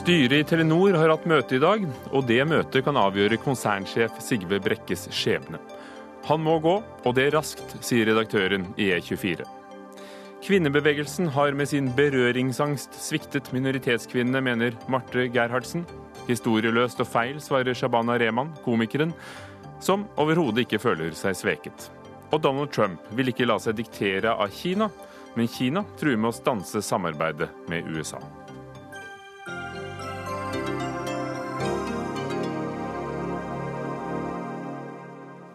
Styret i Telenor har hatt møte i dag, og det møtet kan avgjøre konsernsjef Sigve Brekkes skjebne. Han må gå, og det raskt, sier redaktøren i E24. Kvinnebevegelsen har med sin berøringsangst sviktet minoritetskvinnene, mener Marte Gerhardsen. Historieløst og feil, svarer Shabana Rehman, komikeren, som overhodet ikke føler seg sveket. Og Donald Trump vil ikke la seg diktere av Kina, men Kina truer med å stanse samarbeidet med USA.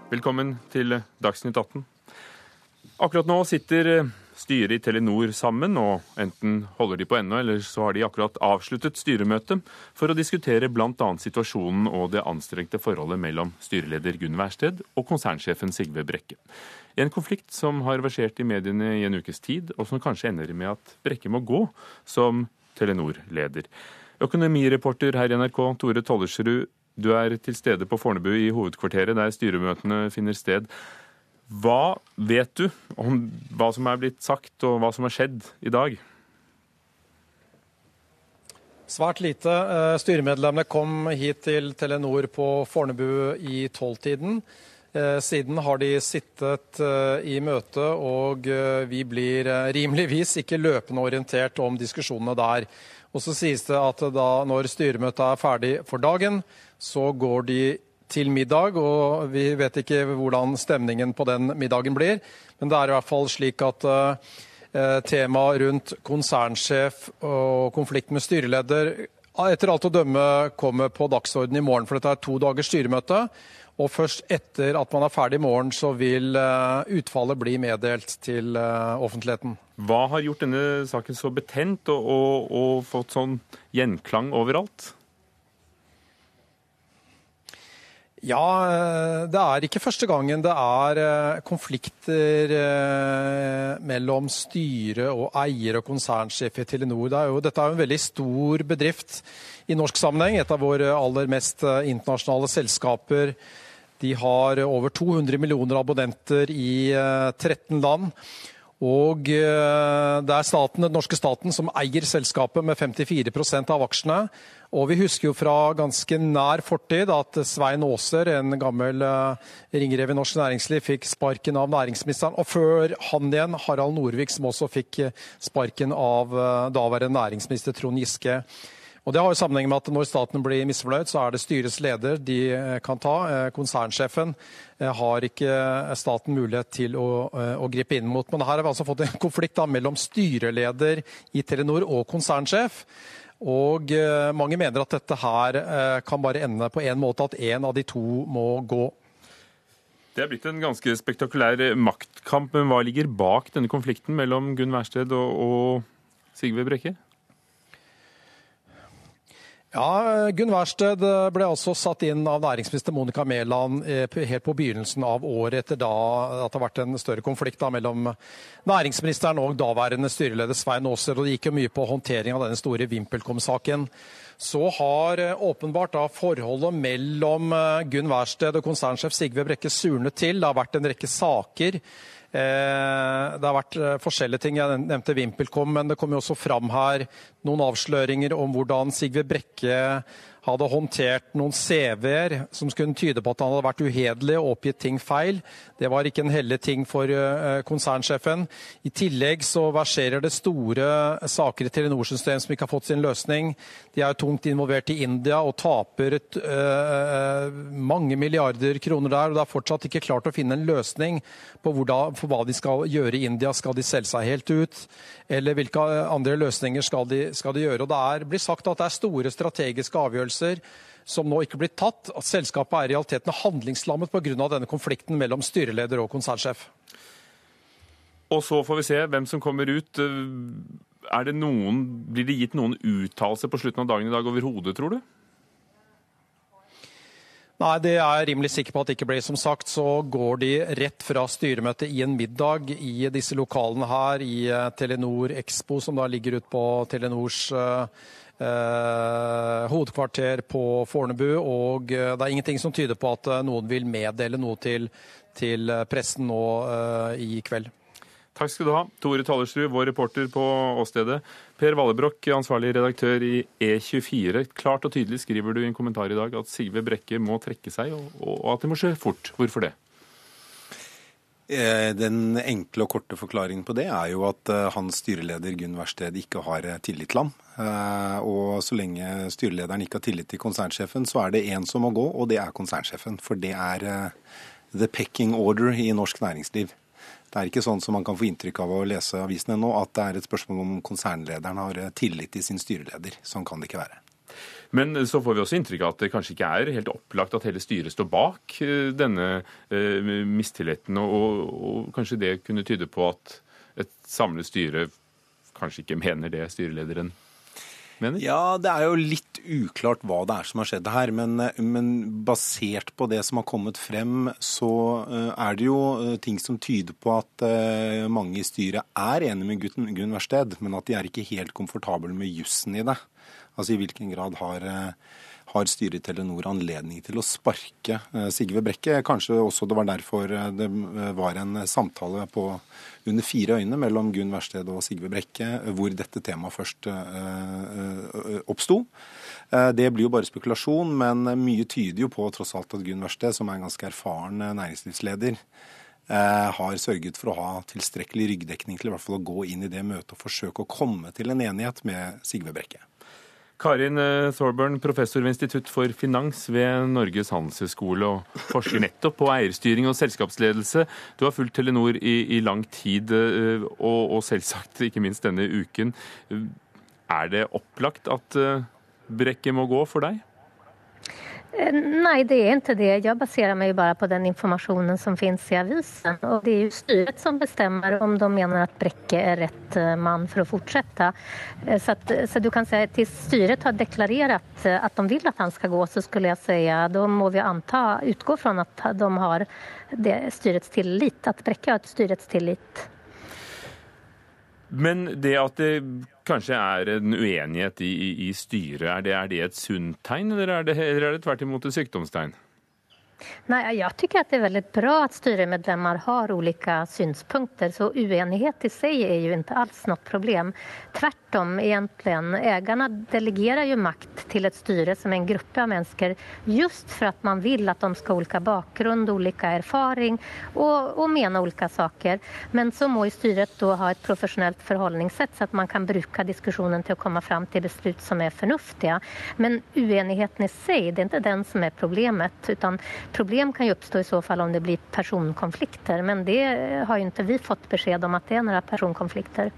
Velkommen til Dagsnytt 18. Akkurat nå sitter styret i Telenor sammen, og enten holder de på ennå, eller så har de akkurat avsluttet styremøtet for å diskutere bl.a. situasjonen og det anstrengte forholdet mellom styreleder Gunn Wærsted og konsernsjefen Sigve Brekke. En konflikt som har versert i mediene i en ukes tid, og som kanskje ender med at Brekke må gå som Telenor-leder. Økonomireporter her i NRK, Tore Tollersrud, du er til stede på Fornebu i hovedkvarteret der styremøtene finner sted. Hva vet du om hva som er blitt sagt og hva som har skjedd i dag? Svært lite. Eh, styremedlemmene kom hit til Telenor på Fornebu i tolvtiden. Eh, siden har de sittet eh, i møte, og vi blir rimeligvis ikke løpende orientert om diskusjonene der. Og så sies det at da når styremøtet er ferdig for dagen, så går de til middag, og vi vet ikke hvordan stemningen på den middagen blir. Men det er i hvert fall slik at uh, temaet rundt konsernsjef og konflikt med styreleder etter alt å dømme kommer på dagsordenen i morgen, for dette er to dagers styremøte. Og først etter at man er ferdig i morgen, så vil uh, utfallet bli meddelt til offentligheten. Hva har gjort denne saken så betent og, og, og fått sånn gjenklang overalt? Ja, eh, det er ikke første gangen det er eh, konflikter eh, mellom styre og eier og konsernsjef i Telenor. Det er jo, dette er jo en veldig stor bedrift i norsk sammenheng. Et av våre aller mest internasjonale selskaper. De har over 200 millioner abonnenter i 13 land. Og det er staten, den norske staten som eier selskapet med 54% av aksjene. Og vi husker jo fra ganske nær fortid at Svein Aaser, en gammel uh, ringrev i norsk næringsliv, fikk sparken av næringsministeren. Og før han igjen, Harald Norvik, som også fikk eh, sparken av daværende næringsminister Trond Giske. Og Det har jo sammenheng med at når staten blir misfornøyd, så er det styrets leder de kan ta. Konsernsjefen har ikke staten mulighet til å, å gripe inn mot. Men her har vi altså fått en konflikt da, mellom styreleder i Telenor og konsernsjef. Og eh, mange mener at dette her eh, kan bare ende på én måte, at én av de to må gå. Det er blitt en ganske spektakulær maktkamp, men hva ligger bak denne konflikten mellom Gunn Wærsted og, og Sigve Brekke? Ja, Gunn Wærsted eh, ble også satt inn av næringsminister Monica Mæland eh, helt på begynnelsen av året, etter da at det har vært en større konflikt da, mellom næringsministeren og daværende styreleder Svein Aaser. og Det gikk jo mye på håndtering av denne store VimpelCom-saken. Så har eh, åpenbart da forholdet mellom Gunn Wærsted og konsernsjef Sigve Brekke surnet til. Det har vært en rekke saker det har vært eh, forskjellige ting. Jeg nevnte VimpelCom, men det kom jo også fram her noen avsløringer om hvordan Sigve Brekke hadde håndtert noen CV-er som skulle tyde på at han hadde vært uhederlig og oppgitt ting feil. Det var ikke en heldig ting for uh, konsernsjefen. I tillegg så verserer det store saker i Telenor-systemet som ikke har fått sin løsning. De er jo tungt involvert i India og taper et, øh, mange milliarder kroner der. og Det er fortsatt ikke klart å finne en løsning på hvordan, for hva de skal gjøre i India. Skal de selge seg helt ut? Eller hvilke andre løsninger skal de, skal de gjøre? Og Det er, blir sagt at det er store strategiske avgjørelser som nå ikke blir tatt. At selskapet er i realiteten handlingslammet pga. denne konflikten mellom styreleder og konsernsjef. Og så får vi se hvem som kommer ut. Det noen, blir det gitt noen uttalelser på slutten av dagen i dag overhodet, tror du? Nei, det er jeg rimelig sikker på at det ikke blir. Som sagt så går de rett fra styremøtet i en middag i disse lokalene her i eh, Telenor Expo, som da ligger ute på Telenors uh, eh, hovedkvarter på Fornebu. Og eh, det er ingenting som tyder på at eh, noen vil meddele noe til, til pressen nå eh, i kveld. Takk skal du ha, Tore Tallersrud, vår reporter på åstedet. Per Vallebrokk, ansvarlig redaktør i E24. Klart og tydelig skriver du i en kommentar i dag at Sigve Brekke må trekke seg, og, at det må skje fort. Hvorfor det? Eh, den enkle og korte forklaringen på det er jo at eh, hans styreleder Gunn Wærsted ikke har eh, tillit til ham. Og så lenge styrelederen ikke har tillit til konsernsjefen, så er det én som må gå, og det er konsernsjefen. For det er the pecking order i norsk næringsliv. Det er ikke sånn som man kan få inntrykk av å lese avisene nå, at det er et spørsmål om konsernlederen har tillit til sin styreleder. Sånn kan det ikke være. Men så får vi også inntrykk av at det kanskje ikke er helt opplagt at hele styret står bak eh, denne eh, mistilliten, og, og kanskje det kunne tyde på at et samlet styre kanskje ikke mener det styrelederen mener? Ja, det er jo litt uklart hva det er som har skjedd her. Men, men, basert på det som har kommet frem, så eh, er det jo eh, ting som tyder på at eh, mange i styret er enig med Gunn, Versted, men at de er ikke helt komfortable med jussen i det. Altså i hvilken grad har har styret i Telenor anledning til å sparke eh, Sigve Brekke. Kanskje også det var derfor eh, det eh, var en samtale på under fire øyne mellom Gunn Wærsted og Sigve Brekke, hvor dette temaet først oppsto. Det blir jo bare spekulasjon, men mye tyder jo på tross alt at Gunn Wærsted, som er en ganske erfaren næringslivsleder, har sørget for å ha tilstrekkelig ryggdekning til i hvert fall å gå inn i det møtet og forsøke å komme til en enighet med Sigve Brekke. Karin eh, Thorburn, professor ved Institutt for finans ved Norges handelshøyskole og forsker nettopp på eierstyring og selskapsledelse. Du har fulgt Telenor i, i lang tid, eh, og, og, selvsagt ikke minst denne uken. Er det opplagt at eh, brekket må gå for deg? Eh, nej, det är inte det. Jag baserar mig bara på den informationen som finns i avisen. Och det är ju styret som bestämmer om de menar att Bräcke är rätt eh, man för att fortsätta. Eh, så, att, så du kan säga att tills styret har deklarerat att de vill att han ska gå så skulle jag säga då må vi anta, utgå från att de har det, styrets tillit, att Bräcke har ett styrets tillit. Men det at det kanskje er en uenighet i, i, i styret, er det, er det et sunt tegn, eller er det, eller er det tvert imot et sykdomstegn? Nej, jag tycker att det är väldigt bra att styremedlemmar har olika synspunkter så oenighet i sig är ju inte alls något problem. Tvärtom egentligen. Ägarna delegerar ju makt till ett styre som är en grupp av människor just för att man vill att de ska ha olika bakgrund, olika erfaring och, och mena olika saker. Men så må ju styret då ha ett professionellt förhållningssätt så att man kan bruka diskussionen till att komma fram till beslut som är förnuftiga. Men oenigheten i sig, det är inte den som är problemet utan Problem kan ju uppstå i så fall om det blir personkonflikter, men det har ju inte vi fått beskjed om at det er noen personkonflikter.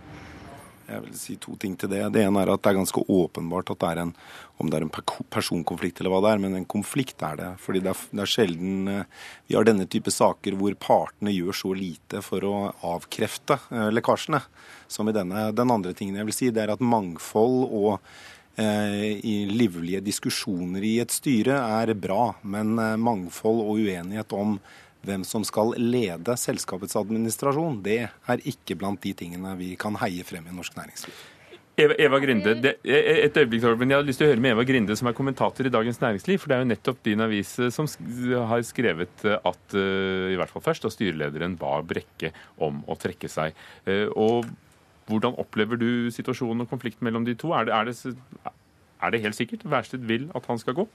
Jeg vil si to ting til det. Det ene er at det er ganske åpenbart at det er en om det er en personkonflikt eller hva det er, men en konflikt er det. Fordi det er, det er sjelden eh, vi har denne type saker hvor partene gjør så lite for å avkrefte eh, lekkasjene som i denne. Den andre tingen jeg vil si, det er at mangfold og Eh, i livlige diskusjoner i et styre er bra, men eh, mangfold og uenighet om hvem som skal lede selskapets administrasjon, det er ikke blant de tingene vi kan heie frem i norsk næringsliv. Eva, Eva Grinde, det, et øyeblikk, Torben. Jeg har lyst til å høre med Eva Grinde, som er kommentator i Dagens Næringsliv. For det er jo nettopp din avis eh, som har skrevet at i hvert fall først, at styrelederen ba Brekke om å trekke seg. Og hvordan opplever du situasjonen og konflikten mellom de to? Er det, er det, er det helt sikkert? Wærsted vil at han skal gå?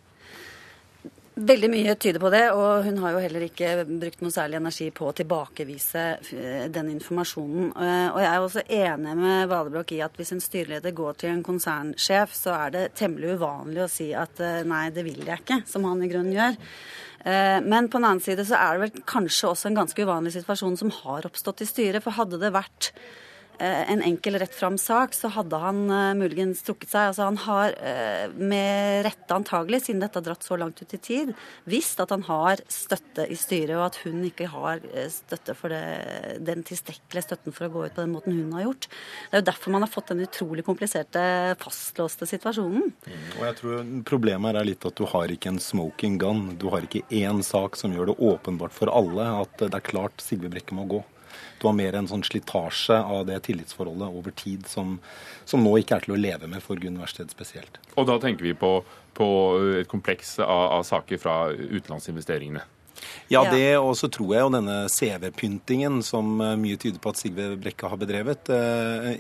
Veldig mye tyder på det, og hun har jo heller ikke brukt noe særlig energi på å tilbakevise eh, den informasjonen. Eh, og jeg er også enig med Valebrokk i at hvis en styreleder går til en konsernsjef, så er det temmelig uvanlig å si at eh, nei, det vil jeg ikke, som han i grunnen gjør. Men på den annen side så er det vel kanskje også en ganske uvanlig situasjon som har oppstått i styret. For hadde det vært en enkel, rett fram sak, så hadde han uh, muligens trukket seg. Altså Han har, uh, med rette antagelig, siden dette har dratt så langt ut i tid, visst at han har støtte i styret, og at hun ikke har støtte for det, den tilstrekkelige støtten for å gå ut på den måten hun har gjort. Det er jo derfor man har fått den utrolig kompliserte, fastlåste situasjonen. Mm, og jeg tror Problemet her er litt at du har ikke en smoking gun. Du har ikke én sak som gjør det åpenbart for alle at det er klart Sigve Brekke må gå. Du var mer en sånn slitasje av det tillitsforholdet over tid som, som nå ikke er til å leve med for Gunn Wærsted spesielt. Og da tenker vi på, på et kompleks av, av, saker fra utenlandsinvesteringene? Ja, det, og så tror jeg jo denne CV-pyntingen, som mye tyder på at Sigve Brekke har bedrevet,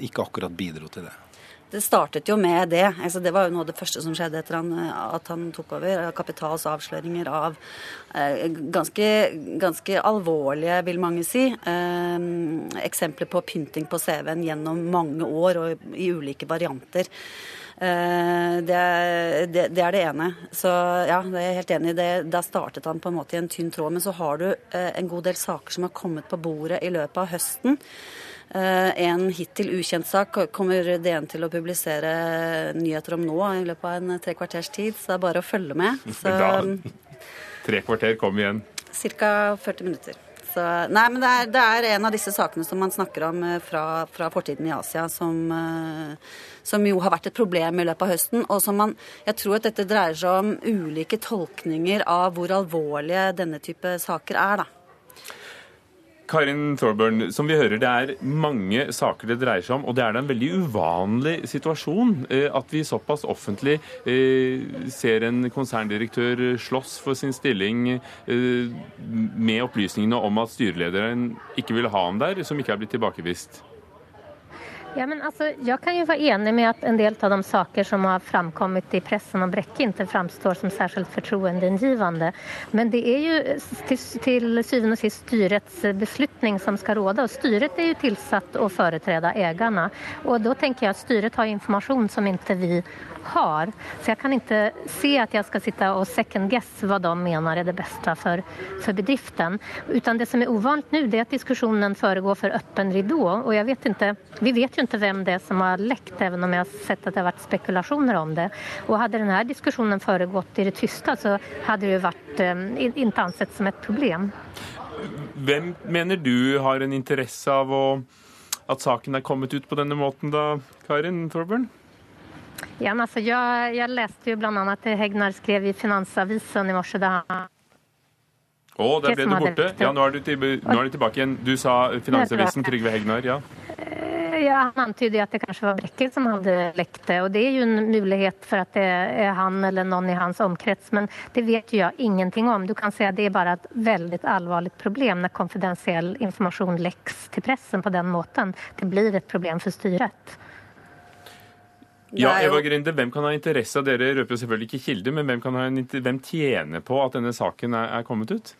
ikke akkurat bidro til det. Det startet jo med det. Altså, det var jo noe av det første som skjedde etter han, at han tok over. Kapitals avsløringer av eh, ganske, ganske, alvorlige, vil mange si, eh, eksempler på pynting på CV-en gjennom mange år og i ulike varianter. Eh, det, det, det, er det ene. Så ja, det er jeg helt enig i. Da startet han på en måte i en tynn tråd. Men så har du eh, en god del saker som har kommet på bordet i løpet av høsten. Eh, en hittil ukjent sak kommer DN til å publisere nyheter om nå i løpet av en tre kvarters tid, så det er bare å følge med. Så, tre kvarter, kom igjen. Ca. 40 minutter. Så, nei, men det er, det er, en av disse sakene som man snakker om eh, fra, fra fortiden i Asia, som, eh, som, jo har vært et problem i løpet av høsten. Og som man Jeg tror at dette dreier seg om ulike tolkninger av hvor alvorlige denne type saker er, da. Karin Thorburn, som vi hører, det er mange saker det dreier seg om, og det er da en veldig uvanlig situasjon eh, at vi såpass offentlig eh, ser en konserndirektør slåss for sin stilling eh, med opplysningene om at styrelederen ikke vil ha ham der, som ikke er blitt tilbakevist. Ja, men altså, jeg kan jo være enig med at en del av de saker som har framkommet i pressen om Brekke, ikke framstår som særskilt fortroendegivende. Men det er jo til, til syvende og sist styrets beslutning som skal råde, og styret er jo tilsatt å foretrede eierne. Og da tenker jeg at styret har informasjon som ikke vi har. Så jeg kan ikke se at jeg skal sitte og second guess hva de mener er det beste for, for bedriften. Utan det som er ovanligt det er at diskusjonen foregår for åpen ridå. Og jeg vet ikke, vi vet jo ikke hvem det er som har lekt, even om jeg har sett at det har vært spekulasjoner om det. Og hadde denne diskusjonen foregått i det tyste, så hadde det jo vært eh, ikke ansett som et problem. Hvem mener du har en interesse av å, at saken er kommet ut på denne måten da, Karin Thorburn? Ja, men altså, jeg, jeg leste jo bl.a. det Hegnar skrev i Finansavisen i morse. da å, der ble du borte. Ja, nå er, du, til, nå er, du tilbake igjen. Du sa Finansavisen, Trygve Hegnar. ja. Eh, ja, Han antyder at det kanskje var Brekke som hadde lekt det. og Det er jo en mulighet for at det er han eller noen i hans omkrets, men det vet jo jeg ingenting om. Du kan si at det er bare et veldig alvorlig problem når konfidensiell informasjon leks til pressen på den måten. Det blir et problem for styret. Ja, Eva Grinde, Hvem kan ha interesse av dere røper selvfølgelig ikke kilde, men hvem, kan ha en, hvem tjener på at denne saken er, er kommet ut?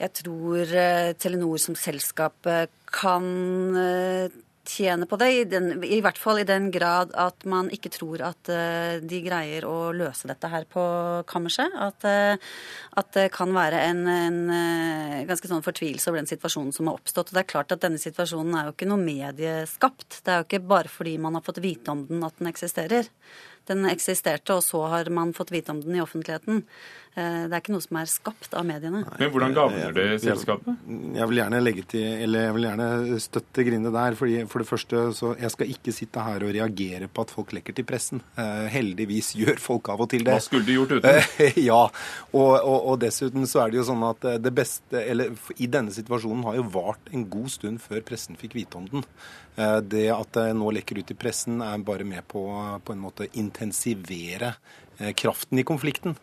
Jeg tror uh, Telenor som selskap uh, kan uh, tjene på det, i, den, i, hvert fall i den grad at man ikke tror at uh, de greier å løse dette her på kammerset. At, uh, at det kan være en, en uh, ganske sånn fortvilelse over den situasjonen som har oppstått. Og det er klart at denne situasjonen er jo ikke noe medieskapt. Det er jo ikke bare fordi man har fått vite om den at den eksisterer. Den eksisterte, og så har man fått vite om den i offentligheten. Eh, det er ikke noe som er skapt av mediene. Men hvordan gagner det selskapet? Jeg vil gjerne legge til, eller jeg vil gjerne støtte Grinde der. fordi For det første, så jeg skal ikke sitte her og reagere på at folk lekker til pressen. Eh, heldigvis gjør folk av og til det. Hva skulle de gjort uten? ja, og, og, og, dessuten så er det jo sånn at eh, det beste, eller i denne situasjonen har jo vart en god stund før pressen fikk vite om den. Det at det nå lekker ut i pressen, er bare med på på en måte intensivere kraften i konflikten.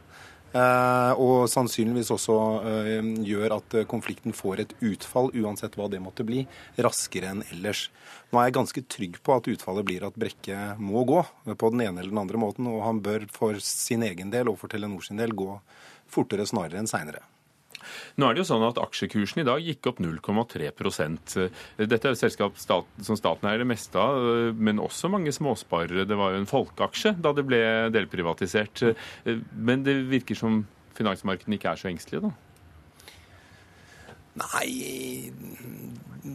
Eh, og sannsynligvis også eh, gjør at eh, konflikten får et utfall, uansett hva det måtte bli, raskere enn ellers. Nå er jeg ganske trygg på at utfallet blir at Brekke må gå på den ene eller den andre måten, og han bør for sin egen del og for Telenor sin del gå fortere snarere enn seinere. Nå er det jo sånn at Aksjekursen i dag gikk opp 0,3% Dette er et selskap som staten er det meste av, men også mange småsparere. Det var jo en folkeaksje da det ble delprivatisert. Men det virker som finansmarkedene ikke er så engstelige, da? Nei,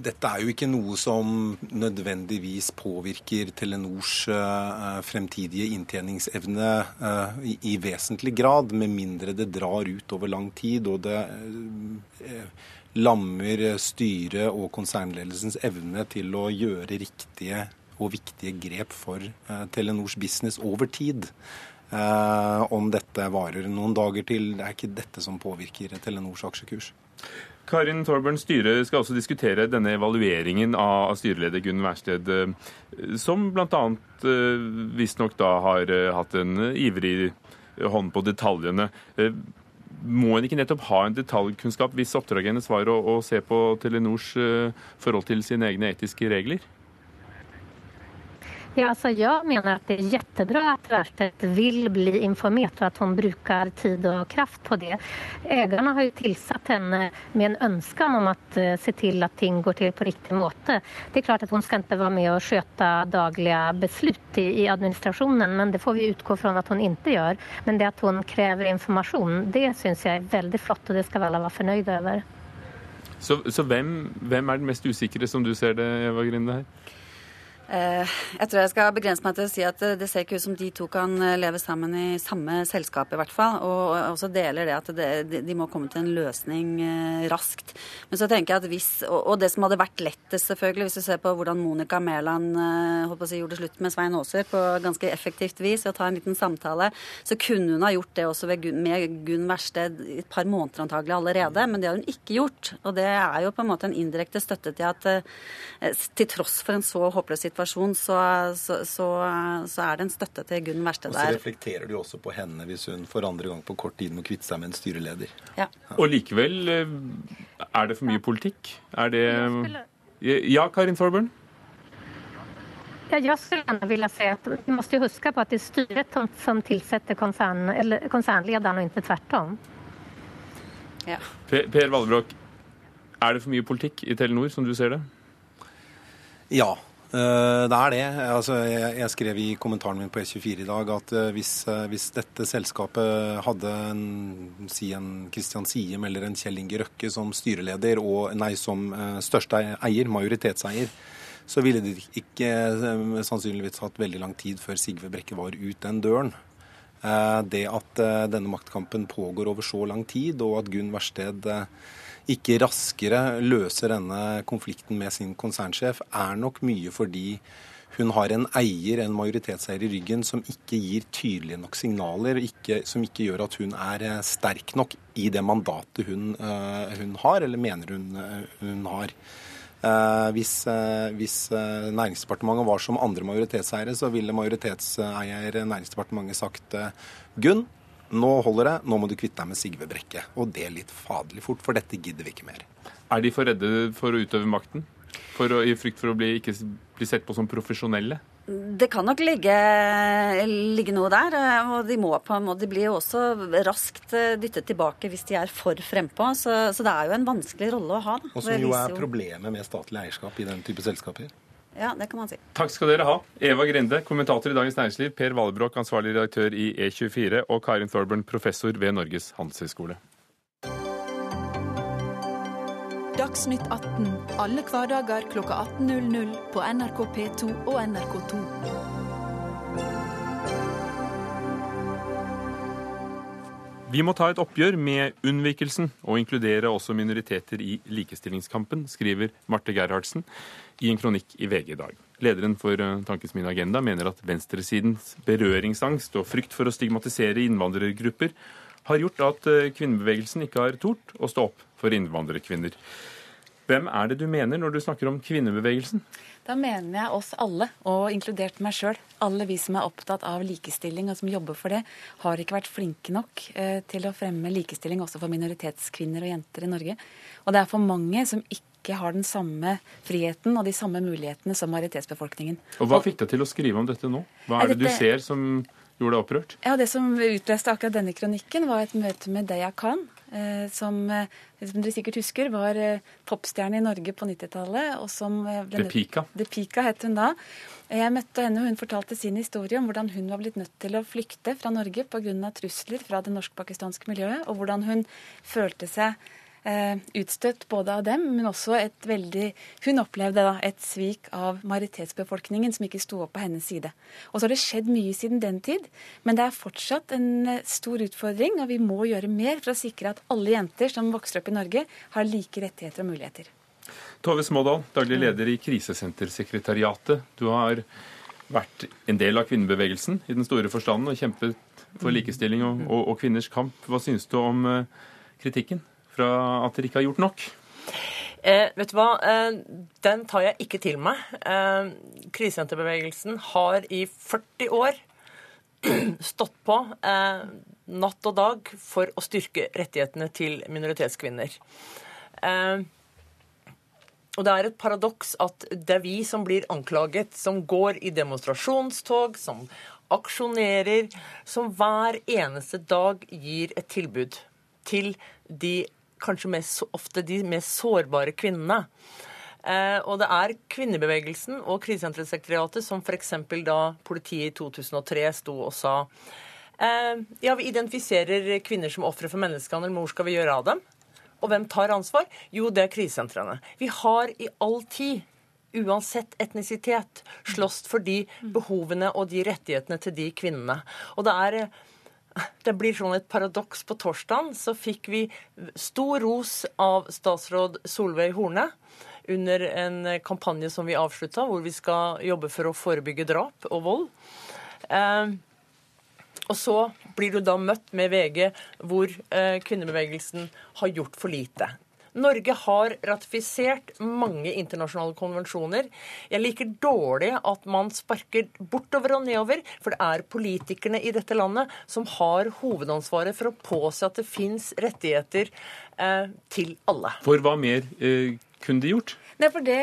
dette er jo ikke noe som nødvendigvis påvirker Telenors uh, fremtidige inntjeningsevne uh, i, vesentlig grad, med mindre det drar ut over lang tid og det uh, lammer styret og konsernledelsens evne til å gjøre riktige og viktige grep for Telenors business over tid. om dette varer noen dager til, det er ikke dette som påvirker Telenors aksjekurs. Karin Thorburn, styret skal også diskutere denne evalueringen av styreleder Gunn Wærsted, eh, som bl.a. Eh, visstnok da har eh, hatt en ivrig hånd på detaljene. må en ikke nettopp ha en detaljkunnskap hvis oppdraget hennes var å, å se på Telenors forhold til sine egne etiske regler? Ja, alltså jag menar att det är jättebra att Wärstedt vill bli informert och att hon brukar tid och kraft på det. Ägarna har ju tillsatt henne med en önskan om att uh, se till att ting går till på riktig måte. Det är klart att hon ska inte vara med och sköta dagliga beslut i, i administrationen men det får vi utgå från att hon inte gör. Men det att hon kräver information, det syns jag är väldigt flott och det ska vi alla vara förnöjda över. Så, så hvem, hvem er den mest usikre, som du ser det, Eva Grinde? her? Eh, jeg tror jeg skal begrense meg til å si at det ser ikke ut som de to kan eh, leve sammen i samme selskap, i hvert fall. Og også deler det at de må komme til en løsning eh, raskt. Men så tenker jeg at hvis Og det som hadde vært lettest, selvfølgelig, hvis du ser på hvordan Monica Mæland si, gjorde slutt med Svein Aaser på ganske effektivt vis ved å ta en liten samtale, så kunne hun ha gjort det også med Gunn Wærsted et par måneder antagelig allerede. Men det har hun ikke gjort. Og det er jo på en måte en indirekte støtte til at til tross for en så håpløs situasjon situasjon, så, så, så, så, er det en støtte til Gunn Wærsted der. Og så reflekterer du også på henne hvis hun for andre gang på kort tid må kvitte seg med en styreleder. Ja. Og likevel, eh, er det for mye politikk? Er det Ja, Karin Thorburn? Ja, jag skulle gärna vilja säga att vi måste huska på at det er styret som tillsätter koncern, eller koncernledaren och inte tvärtom. Ja. Per, per Valbrok, er det for mye politikk i Telenor, som du ser det? Ja, det er det. Altså, jeg, skrev i kommentaren min på E24 i dag at eh, hvis, eh, hvis dette selskapet hadde en, si en Christian Siem eller en Kjell Inge Røkke som styreleder og nei, som største eier, majoritetseier, så ville det ikke sannsynligvis hatt veldig lang tid før Sigve Brekke var ut den døren. Det at denne maktkampen pågår over så lang tid, og at Gunn Versted ikke raskere løser denne konflikten med sin konsernsjef, er nok mye fordi hun har en eier, en majoritetseier i ryggen, som ikke gir tydelige nok signaler, ikke, som ikke gjør at hun er eh, sterk nok i det mandatet hun, uh, hun har, eller mener hun, uh, hun har. Hvis, hvis Næringsdepartementet var som andre majoritetseiere, så ville majoritetseier Næringsdepartementet sagt Gunn, nå holder det, nå må du kvitte deg med Sigve Brekke. Og det litt faderlig fort, for dette gidder vi ikke mer. Er de for redde for å utøve makten? For å, I frykt for å bli, ikke bli sett på som profesjonelle? Det kan nok ligge, ligge, noe der. og De må på en måte, de blir jo også raskt eh, dyttet tilbake hvis de er for frempå. Så, så det er jo en vanskelig rolle å ha. Da. Og som jo er problemet med statlig eierskap i den type selskaper. Ja, det kan man si. Takk skal dere ha. Eva Grinde, kommentator i Dagens Næringsliv, Per Valbrok, ansvarlig redaktør i E24, og Karin Thorburn, professor ved Norges handelshøyskole. Dagsnytt 18 alle hverdager kl 18.00 på NRK P2 og NRK2. Vi må ta et oppgjør med unnvikelsen og inkludere også minoriteter i likestillingskampen, skriver Marte Gerhardsen i en kronikk i VG i dag. Lederen for eh, Tankens Min Agenda mener at venstresidens berøringsangst og frykt for å stigmatisere innvandrergrupper har gjort at eh, kvinnebevegelsen ikke har tort å stå opp for innvandrerkvinner. Hvem er det du mener når du snakker om kvinnebevegelsen? Da mener jeg oss alle, og inkludert meg sjøl. Alle vi som er opptatt av likestilling og som jobber for det, har ikke vært flinke nok eh, til å fremme likestilling også for minoritetskvinner og jenter i Norge. Og det er for mange som ikke har den samme friheten og de samme mulighetene som majoritetsbefolkningen. Og Hva fikk deg til å skrive om dette nå? Hva er det du ser som gjorde deg opprørt? Ja, Det som utløste akkurat denne kronikken, var et møte med Deya Khan, Eh, som, eh, som dere sikkert husker, var eh, popstjerne i Norge på 90-tallet. og som ble, Pika. The Pika het hun da. Jeg møtte henne, og hun fortalte sin historie om hvordan hun var blitt nødt til å flykte fra Norge pga. trusler fra det norsk-pakistanske miljøet, og hvordan hun følte seg utstøtt både av dem, men også et veldig Hun opplevde da et svik av majoritetsbefolkningen som ikke sto opp på hennes side. Og så har det skjedd mye siden den tid, men det er fortsatt en eh, stor utfordring, og vi må gjøre mer for å sikre at alle jenter som vokser opp i Norge, har like rettigheter og muligheter. Tove Smådal, daglig leder i Krisesentersekretariatet. Du har vært en del av kvinnebevegelsen i den store forstanden og kjempet for likestilling og, og, og kvinners kamp. Hva synes du om uh, kritikken? Fra at dere ikke har gjort nok? Eh, vet du hva, eh, Den tar jeg ikke til meg. Eh, krisesenterbevegelsen har i 40 år stått på eh, natt og dag for å styrke rettighetene til minoritetskvinner. Eh, og det er et paradoks at det er vi som blir anklaget, som går i demonstrasjonstog, som aksjonerer, som hver eneste dag gir et tilbud til de kanskje mest, ofte de mest sårbare kvinnene. Eh, og det er kvinnebevegelsen og Krisesentersekretariatet som f.eks. da politiet i 2003 sto og sa eh, ja, vi identifiserer kvinner som ofre for menneskehandel, men hvor skal vi gjøre av dem? Og hvem tar ansvar? Jo, det er krisesentrene. Vi har i all tid uansett etnisitet, slåss for de behovene og de rettighetene til de kvinnene. Og det er det blir sånn et paradoks. På torsdag så fikk vi stor ros av statsråd Solveig Horne under en kampanje som vi avslutta, hvor vi skal jobbe for å forebygge drap og vold. Eh, og så blir du da møtt med VG hvor eh, kvinnebevegelsen har gjort for lite. Norge har ratifisert mange internasjonale konvensjoner. Jeg liker dårlig at man sparker bortover og nedover, for det er politikerne i dette landet som har hovedansvaret for å påse at det fins rettigheter eh, til alle. For hva mer eh, kunne de gjort? Nei, for, det,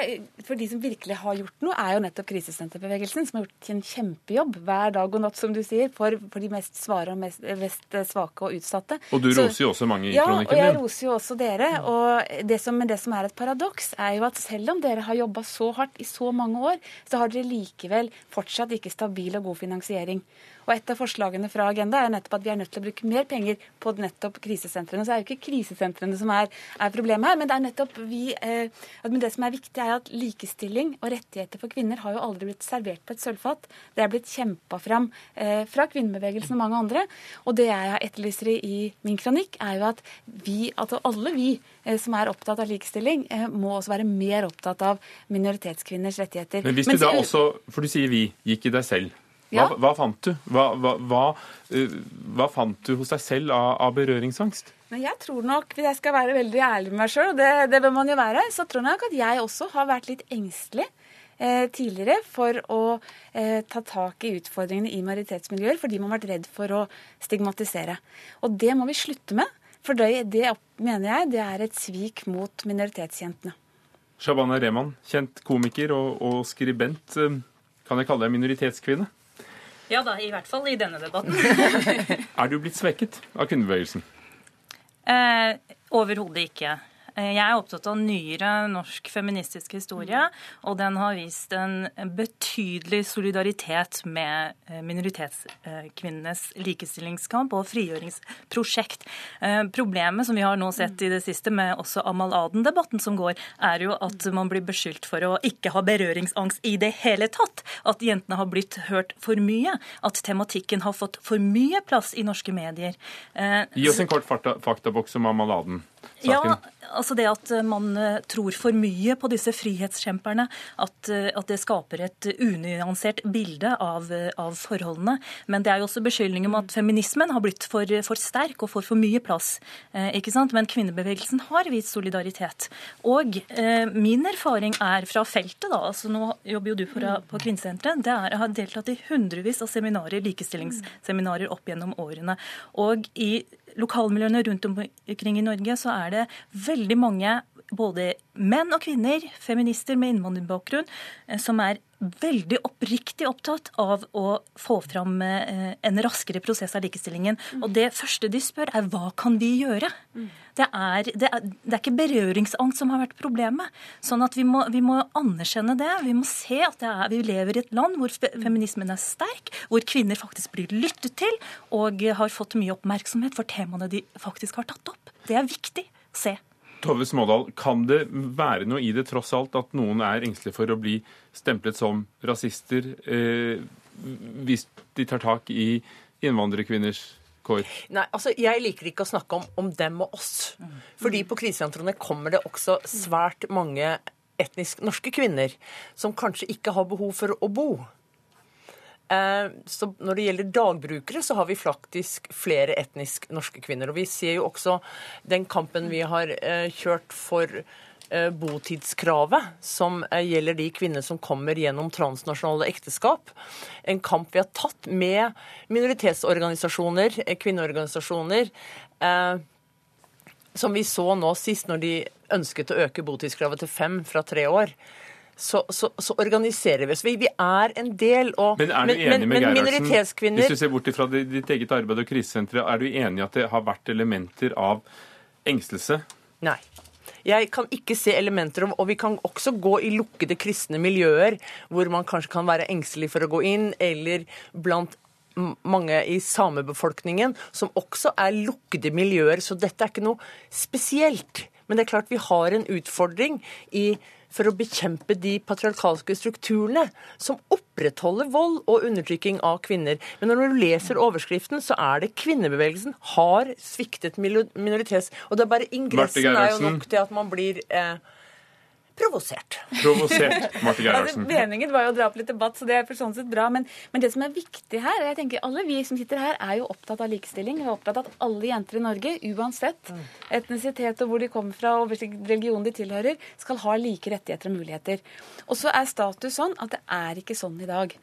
for, de som virkelig har gjort noe, er jo nettopp krisesenterbevegelsen, som har gjort en kjempejobb hver dag og natt, som du sier, for, for de mest svare og mest, mest, svake og utsatte. Og du roser jo også mange i ja, kronikken din. Ja, og jeg roser jo også dere. Og det som, det som er et paradoks, er jo at selv om dere har jobba så hardt i så mange år, så har dere likevel fortsatt ikke stabil og god finansiering. Og et av forslagene fra Agenda er nettopp at vi er nødt til å bruke mer penger på nettopp krisesentrene. Så er jo ikke krisesentrene som er, er problemet her, men det er nettopp vi eh, Men det som er viktig, er at likestilling og rettigheter for kvinner har jo aldri blitt servert på et sølvfat. Det er blitt kjempa fram eh, fra kvinnebevegelsen og mange andre. Og det jeg etterlyser i min kronikk, er jo at vi, altså alle vi eh, som er opptatt av likestilling, eh, må også være mer opptatt av minoritetskvinners rettigheter. Men hvis du da også, for du sier vi, gikk i deg selv. Hva, ja. hva fant du? Hva, hva, uh, hva, fant du hos deg selv av, av berøringsangst? Men jeg tror nok, hvis jeg skal være veldig ærlig med meg sjøl, og det, det, bør man jo være, så tror jeg nok at jeg også har vært litt engstelig eh, tidligere for å eh, ta tak i utfordringene i majoritetsmiljøer, fordi man har vært redd for å stigmatisere. Og det må vi slutte med, for det, det mener jeg det er et svik mot minoritetsjentene. Shabana Rehman, kjent komiker og, og skribent. Kan jeg kalle deg minoritetskvinne? Ja da, i hvert fall i denne debatten. er du blitt svekket av kvinnebevegelsen? Eh, Overhodet ikke. Eh, jeg er opptatt av nyere norsk feministisk historie, og den har vist en betydelig solidaritet med eh, minoritetskvinnenes likestillingskamp og frigjøringsprosjekt. Eh, problemet som vi har nå sett i det siste med også Amal Aden-debatten som går, er jo at man blir beskyldt for å ikke ha berøringsangst i det hele tatt. At jentene har blitt hørt for mye. At tematikken har fått for mye plass i norske medier. Gi oss en kort faktaboks om Amal Aden. Ja, altså det at man eh, tror for mye på disse frihetskjemperne, at, eh, at det skaper et unyansert bilde av, eh, av, forholdene. Men det er jo også beskyldning om at feminismen har blitt for, for sterk og får for mye plass. Eh, ikke sant? Men kvinnebevegelsen har vist solidaritet. Og eh, min erfaring er fra feltet, da, altså nå jobber jo du på, på Kvinnesenteret, det er, jeg har deltatt i hundrevis av seminarer, likestillingsseminarer opp gjennom årene. Og i lokalmiljøene rundt omkring i Norge, så er det veldig mange både menn og kvinner, feminister med innvandrerbakgrunn, eh, som er veldig oppriktig opptatt av å få fram eh, en raskere prosess av likestillingen. Mm. Og det første de spør, er hva kan vi gjøre? Mm. Det, er, det, er, det, er, ikke berøringsangst som har vært problemet. Sånn at vi må, vi må anerkjenne det. Vi må se at er, vi lever i et land hvor fe, mm. feminismen er sterk, hvor kvinner faktisk blir lyttet til og har fått mye oppmerksomhet for temaene de faktisk har tatt opp. Det er viktig å se. Tove Smådal, kan det være noe i det tross alt at noen er engstelige for å bli stemplet som rasister eh, hvis de tar tak i innvandrerkvinners kår? Nei, altså Jeg liker ikke å snakke om, om dem og oss. Fordi på krisesentrene kommer det også svært mange etnisk norske kvinner som kanskje ikke har behov for å bo. Eh, så når det gjelder dagbrukere, så har vi faktisk flere etnisk norske kvinner. Og vi ser jo også den kampen vi har eh, kjørt for eh, botidskravet, som gjelder de kvinner som kommer gjennom transnasjonale ekteskap. En kamp vi har tatt med minoritetsorganisasjoner, kvinneorganisasjoner. Som vi så nå sist, når de ønsket å øke botidskravet til fem fra tre år så, så, så, organiserer vi oss. Vi, vi, er en del. Og, men er du enig men, med Gerhardsen, hvis du ser bort fra ditt eget arbeid og krisesenteret, er du enig i at det har vært elementer av engstelse? Nei. Jeg kan ikke se elementer om Og vi kan også gå i lukkede kristne miljøer hvor man kanskje kan være engstelig for å gå inn, eller blant mange i samebefolkningen som også er lukkede miljøer. Så dette er ikke noe spesielt. Men det er klart vi har en utfordring i for å bekjempe de patriarkalske strukturene som opprettholder vold og undertrykking av kvinner. Men når du leser overskriften, så er det kvinnebevegelsen har sviktet minoritets... Og det er bare ingressen er jo nok til at man blir eh, provosert. Provosert, Marte Gerhardsen. altså, meningen var jo å dra opp litt debatt, så det er for sånn sett bra. Men, men, det som er viktig her, jeg tenker alle vi som sitter her, er jo opptatt av likestilling. Vi er opptatt av at alle jenter i Norge, uansett mm. etnisitet og hvor de kommer fra og hvilken religion de tilhører, skal ha like rettigheter og muligheter. Og så er status sånn at det er ikke sånn i dag.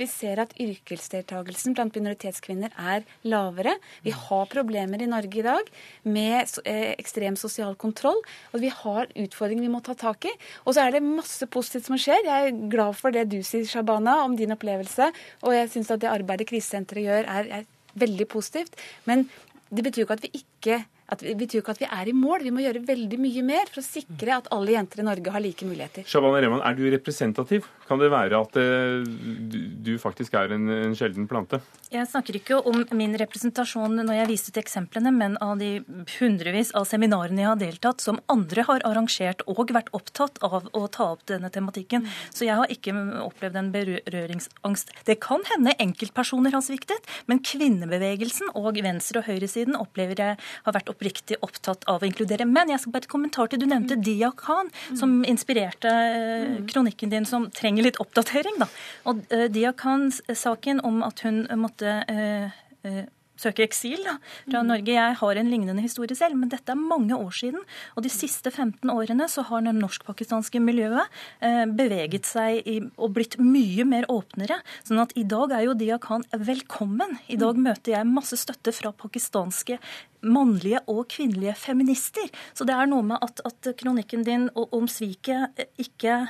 Vi ser at yrkesdeltakelsen blant minoritetskvinner er lavere. Vi har problemer i Norge i dag med eh, ekstrem sosial kontroll, og vi har utfordringer vi må ta tak i. Og så er det masse positivt som skjer. Jeg er glad for det du sier, Shabana, om din opplevelse. Og jeg syns at det arbeidet krisesenteret gjør, er, er veldig positivt. Men det betyr jo ikke at vi ikke at vi, betyr ikke at vi er i mål. Vi må gjøre veldig mye mer for å sikre at alle jenter i Norge har like muligheter. Shabana Rehman, er du representativ? Kan det være at uh, du faktisk er en, en, sjelden plante? Jeg snakker ikke om min representasjon når jeg viste til eksemplene, men av de hundrevis av seminarene jeg har deltatt, som andre har arrangert og vært opptatt av å ta opp denne tematikken. Så jeg har ikke opplevd en berøringsangst. Det kan hende enkeltpersoner har sviktet, men kvinnebevegelsen og venstre- og høyresiden opplever jeg har vært oppriktig opptatt av å inkludere. Men jeg skal bare et kommentar til du nevnte mm. Dia Khan, som inspirerte eh, mm. kronikken din, som trenger litt oppdatering. da. Og uh, Dia Khan-saken om at hun måtte søke eksil da, fra mm. Norge. Jeg har en lignende historie selv, men dette er mange år siden. Og de siste 15 årene så har det norsk-pakistanske miljøet eh, beveget seg i, og blitt mye mer åpnere. Sånn at i dag er jo Dia Khan velkommen. I dag mm. møter jeg masse støtte fra pakistanske mannlige og kvinnelige feminister. Så det er noe med at, at kronikken din om sviket ikke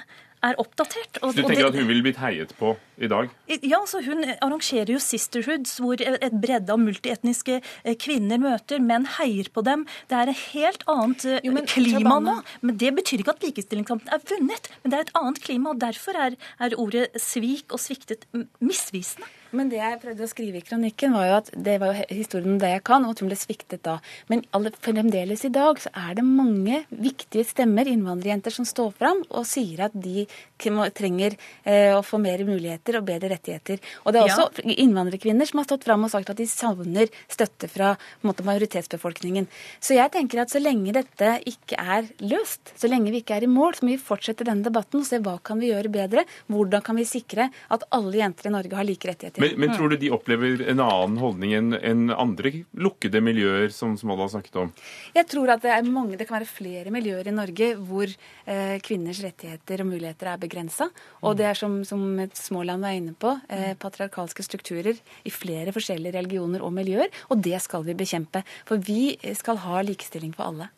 er oppdatert. Og, du tenker det, at hun ville blitt heiet på i dag? Ja, altså Hun arrangerer jo sisterhoods, hvor et bredde av multietniske eh, kvinner møter. Menn heier på dem. Det er et helt annet eh, jo, men, klima nå. Men Det betyr ikke at likestillingskampen er vunnet, men det er et annet klima. og Derfor er, er ordet svik og sviktet misvisende. Men det jeg prøvde å skrive i kronikken, var jo at det var jo historien om det jeg kan, og at hun ble sviktet da. Men fremdeles i dag så er det mange viktige stemmer, innvandrerjenter, som står fram og sier at de trenger eh, å få mer muligheter og bedre rettigheter. Og det er også ja. innvandrerkvinner som har stått fram og sagt at de savner støtte fra måte, majoritetsbefolkningen. Så jeg tenker at så lenge dette ikke er løst, så lenge vi ikke er i mål, så må vi fortsette denne debatten og se hva kan vi gjøre bedre. Hvordan kan vi sikre at alle jenter i Norge har like rettigheter. Men, men, tror du de opplever en annen holdning enn en andre lukkede miljøer, som Smolla har snakket om? Jeg tror at det, er mange, det kan være flere miljøer i Norge hvor eh, kvinners rettigheter og muligheter er begrensa. Og det er som, som Småland var inne på, eh, patriarkalske strukturer i flere forskjellige religioner og miljøer. Og det skal vi bekjempe. For vi skal ha likestilling for alle.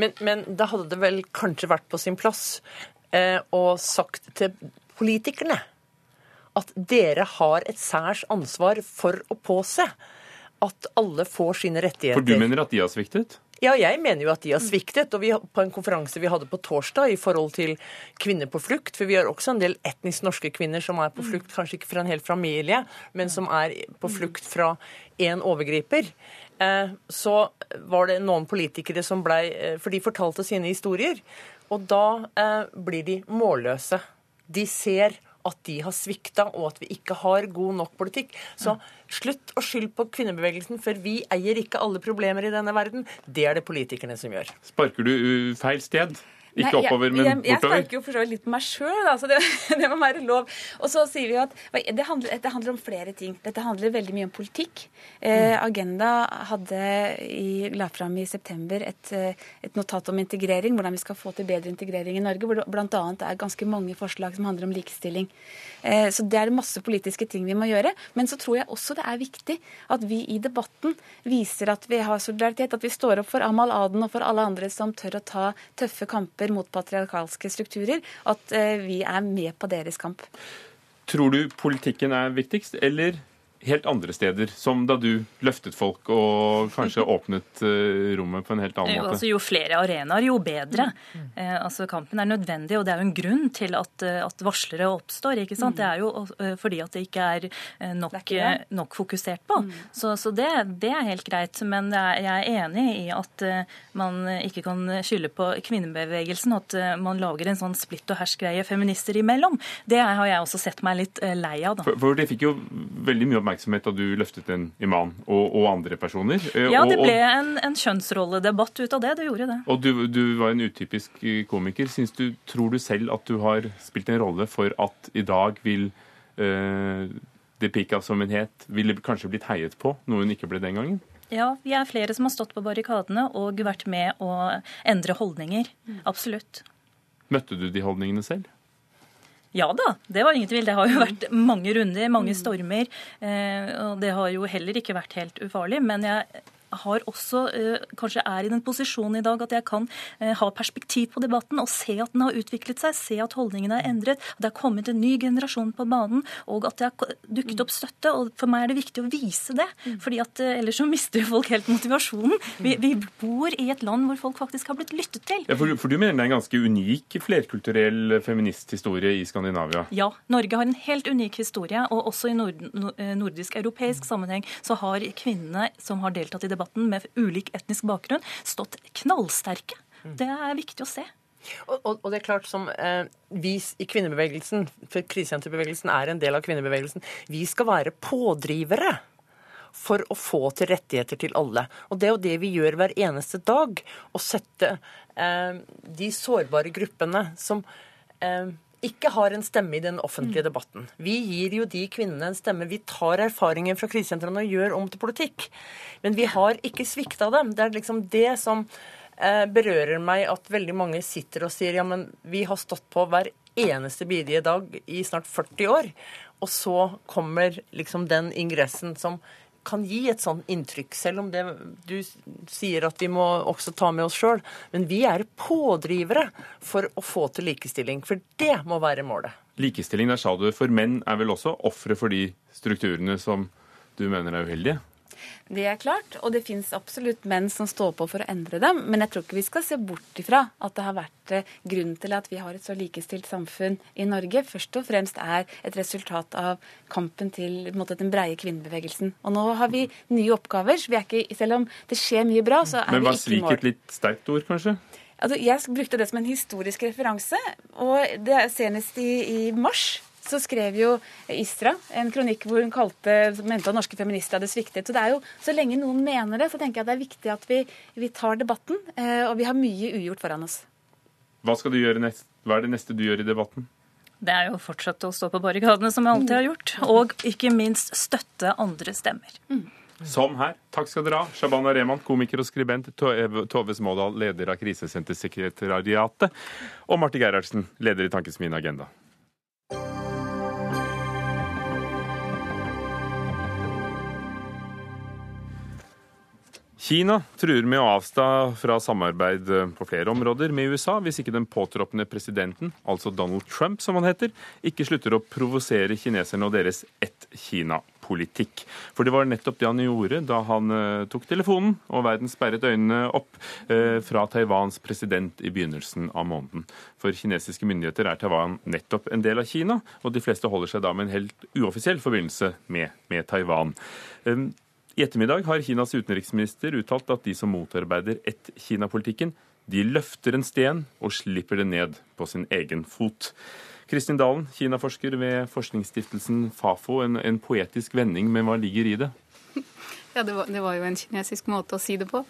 Men, men da hadde det vel kanskje vært på sin plass eh, å sagt til politikerne at dere har et særs ansvar for å påse at alle får sine rettigheter. For du mener at de har sviktet? Ja, jeg mener jo at de har sviktet. Og vi, på en konferanse vi hadde på torsdag i forhold til kvinner på flukt, for vi har også en del etnisk norske kvinner som er på flukt, kanskje ikke fra en hel familie, men som er på flukt fra én overgriper. Eh, så var det noen politikere som blei eh, For de fortalte sine historier. Og da eh, blir de målløse. De ser at de har svikta, og at vi ikke har god nok politikk. Så slutt å skylde på kvinnebevegelsen, for vi eier ikke alle problemer i denne verden. Det er det politikerne som gjør. Sparker du feil sted? Ikke Nei, oppover, men jeg, jeg bortover. snakker jo for så vidt litt på meg sjøl, så det, det må være lov. Og så sier vi jo at det handler, det handler om flere ting. Dette handler veldig mye om politikk. Eh, Agenda hadde i, la fram i september et, eh, et notat om integrering, hvordan vi skal få til bedre integrering i Norge, hvor det bl.a. er ganske mange forslag som handler om likestilling. Eh, så det er masse politiske ting vi må gjøre. Men så tror jeg også det er viktig at vi i debatten viser at vi har solidaritet, at vi står opp for Amal Aden og for alle andre som tør å ta tøffe kamper mot patriarkalske strukturer, at eh, vi er med på deres kamp. Tror du politikken er viktigst, eller helt andre steder, som da du løftet folk og kanskje åpnet eh, rommet på en helt annen måte? altså, jo flere arenaer, jo bedre. Eh, altså, kampen er nødvendig, og det er jo en grunn til at, eh, at varslere oppstår. ikke sant? Det er jo eh, fordi at det ikke er eh, nok, Det er ikke det. eh, nok fokusert på. Så, så det, det er helt greit. Men jeg er enig i at eh, man ikke kan skylde på kvinnebevegelsen, at eh, man lager en sånn splitt og hersk-greie feminister imellom. Det har jeg også sett meg litt eh, lei av. da. For, for det fikk jo veldig mye oppmerksomhet da du løftet en imam og, og andre personer. Eh, Ja, det ble en, en kjønnsrolledebatt ut av det. Det gjorde det. Og du, du var en utypisk eh, komiker. Syns du, tror du selv at du har spilt en rolle for at i dag vil uh, det Pika som hun het, ville kanskje blitt heiet på, noe hun ikke ble den gangen? Ja, vi er flere som har stått på barrikadene og vært med å endre holdninger. Absolutt. Møtte du de holdningene selv? Ja da, det var ingen tvil. Det har jo vært mange runder, mange stormer. eh, Og det har jo heller ikke vært helt ufarlig. Men jeg har også, eh, kanskje er i den posisjonen i dag at jeg kan eh, ha perspektiv på debatten og se at den har utviklet seg, se at holdningene er endret, at det har kommet en ny generasjon på banen, og at det har dukket opp støtte. Og for meg er det viktig å vise det, fordi at eh, ellers så mister folk helt motivasjonen. Vi, vi bor i et land hvor folk faktisk har blitt lyttet til. Ja, for, for du mener det er en ganske unik flerkulturell feministhistorie i Skandinavia? Ja, Norge har en helt unik historie, og også i nord nordisk-europeisk sammenheng så har kvinnene som har deltatt i debatten med ulik etnisk bakgrunn, stått knallsterke. Det er viktig å se. Og, og, og det er klart som eh, vi i kvinnebevegelsen, for krisesenterbevegelsen er en del av kvinnebevegelsen, vi skal være pådrivere for å få til rettigheter til alle. Og det er jo det vi gjør hver eneste dag. Å sette eh, de sårbare gruppene som eh, ikke har en stemme i den offentlige debatten. Vi gir jo de kvinnene en stemme. Vi tar erfaringen fra krisesentrene og gjør om til politikk. Men vi har ikke svikta dem. Det er liksom det som eh, berører meg at veldig mange sitter og sier ja, men vi har stått på hver eneste bidige dag i snart 40 år. Og så kommer liksom den ingressen som kan gi et sånn inntrykk, selv om det du sier at vi må også ta med oss sjøl. Men vi er pådrivere for å få til likestilling, for det må være målet. Likestilling, der sa du, for menn er vel også ofre for de strukturene som du mener er uheldige? Det er klart, og det fins absolutt menn som står på for å endre dem. Men jeg tror ikke vi skal se bort ifra at det har vært eh, grunnen til at vi har et så likestilt samfunn i Norge, først og fremst er et resultat av kampen til måte, den breie kvinnebevegelsen. Og nå har vi nye oppgaver. så vi ikke, Selv om det skjer mye bra, så er Men vi var ikke i svik mål. et litt sterkt ord, kanskje? Altså, jeg brukte det som en historisk referanse. Og det senest i, i mars så skrev jo Istra en kronikk hvor hun kalte, mente at norske feminister hadde sviktet. Så det er jo, så lenge noen mener det, så tenker jeg det er viktig at vi, vi tar debatten. Eh, og vi har mye ugjort foran oss. Hva skal du gjøre nest? Hva er det neste du gjør i debatten? Det er jo å fortsette å stå på barrikadene, som jeg alltid har gjort. Og ikke minst støtte andre stemmer. Som her. Takk skal dere ha. Shabana Rehman, komiker og skribent. Tove Smådal, leder av Krisesentersekretariatet. Og Marte Gerhardsen, leder i Tankesmien Agenda. Kina truer med å avstå fra samarbeid på flere områder med USA hvis ikke den påtroppende presidenten, altså Donald Trump som han heter, ikke slutter å provosere kineserne og deres ett-Kina-politikk. For det var nettopp det han gjorde da han eh, tok telefonen og verden sperret øynene opp eh, fra Taiwans president i begynnelsen av måneden. For kinesiske myndigheter er Taiwan nettopp en del av Kina, og de fleste holder seg da med en helt uoffisiell forbindelse med, med Taiwan. I ettermiddag har Kinas utenriksminister uttalt at de som motarbeider ett-Kina-politikken, de løfter en sten og slipper det ned på sin egen fot. Kristin Dalen, Kina-forsker ved forskningsstiftelsen Fafo. En, en poetisk vending, men hva ligger i det? Ja, det var, det var jo en kinesisk måte å si det på.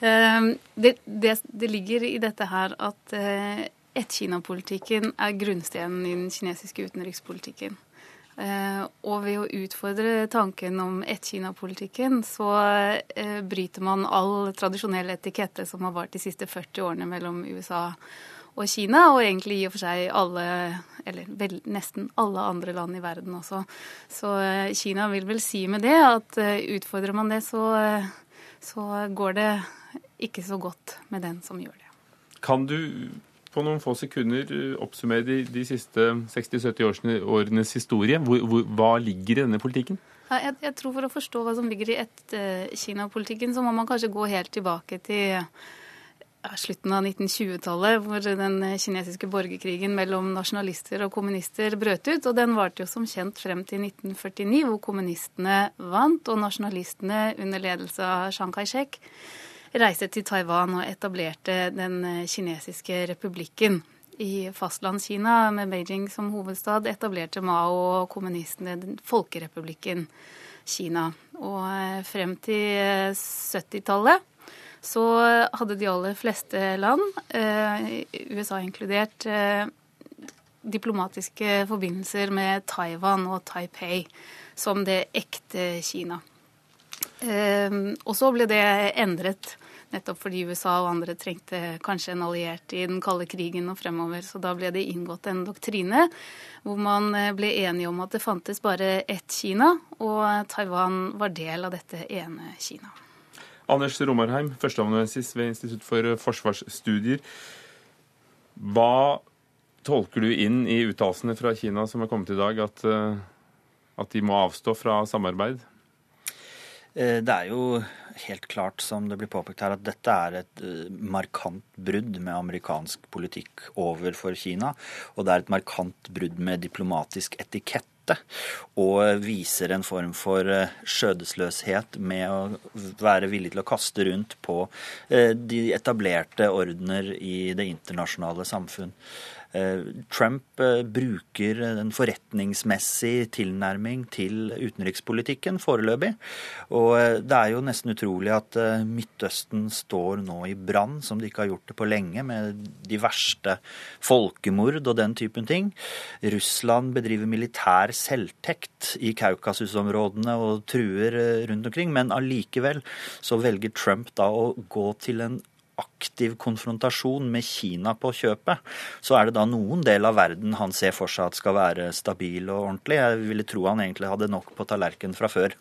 Ehm, det, det, det, ligger i dette her at uh, ett-Kina-politikken er grunnstenen i den kinesiske utenrikspolitikken. Uh, og ved å utfordre tanken om ett-Kina-politikken, så uh, bryter man all tradisjonell etikette som har vart de siste 40 årene mellom USA og Kina, og egentlig i og for seg alle, eller vel, nesten alle andre land i verden også. Så Kina vil vel si med det at utfordrer man det, så, så går det ikke så godt med den som gjør det. Kan du på noen få sekunder eh, oppsummere de, de siste 60-70 årenes historie? Hvor, hvor, hva ligger i denne politikken? Jeg, jeg, tror For å forstå hva som ligger i ett-Kina-politikken, så må man kanskje gå helt tilbake til slutten av 1920-tallet, hvor den kinesiske borgerkrigen mellom nasjonalister og kommunister brøt ut. Og den varte jo som kjent frem til 1949, hvor kommunistene vant, og nasjonalistene under ledelse av Chiang Kai-shek reiste til Taiwan og etablerte den eh, kinesiske republikken. I fastlandskina, med Beijing som hovedstad, etablerte Mao og kommunistene folkerepublikken Kina. Og eh, frem til 70-tallet eh, så hadde de aller fleste land, USA inkludert, diplomatiske forbindelser med Taiwan og Taipei som det ekte Kina. Og så ble det endret Nettopp fordi USA og andre trengte kanskje en alliert i den kalde krigen og fremover. Så da ble det inngått en doktrine hvor man eh, ble enige om at det fantes bare ett Kina, og Taiwan var del av dette ene Kina. Anders Romarheim, førsteamanuensis ved Institutt for forsvarsstudier. Hva tolker du inn i uttalelsene fra Kina som er kommet i dag, at, eh, at de må avstå fra samarbeid? Eh, det er jo helt klart, som det blir påpekt her, at dette er et eh, markant brudd med amerikansk politikk overfor Kina. Og det er et markant brudd med diplomatisk etikette. Og viser en form for eh, skjødesløshet med å være villig til å kaste rundt på de etablerte ordener i det internasjonale samfunn. Eh, Trump eh, bruker en forretningsmessig tilnærming til utenrikspolitikken foreløpig. Og eh, det er jo nesten utrolig at Midtøsten står nå i brann, som de ikke har gjort det på lenge, med de verste folkemord og den typen ting. Russland bedriver militær selvtekt i Kaukasusområdene og truer rundt omkring, men allikevel så velger Trump da å gå til en aktiv konfrontasjon med Kina på kjøpet, så er det da noen del av verden han ser for seg at skal være stabil og ordentlig. Jeg ville tro han egentlig hadde nok på tallerkenen fra før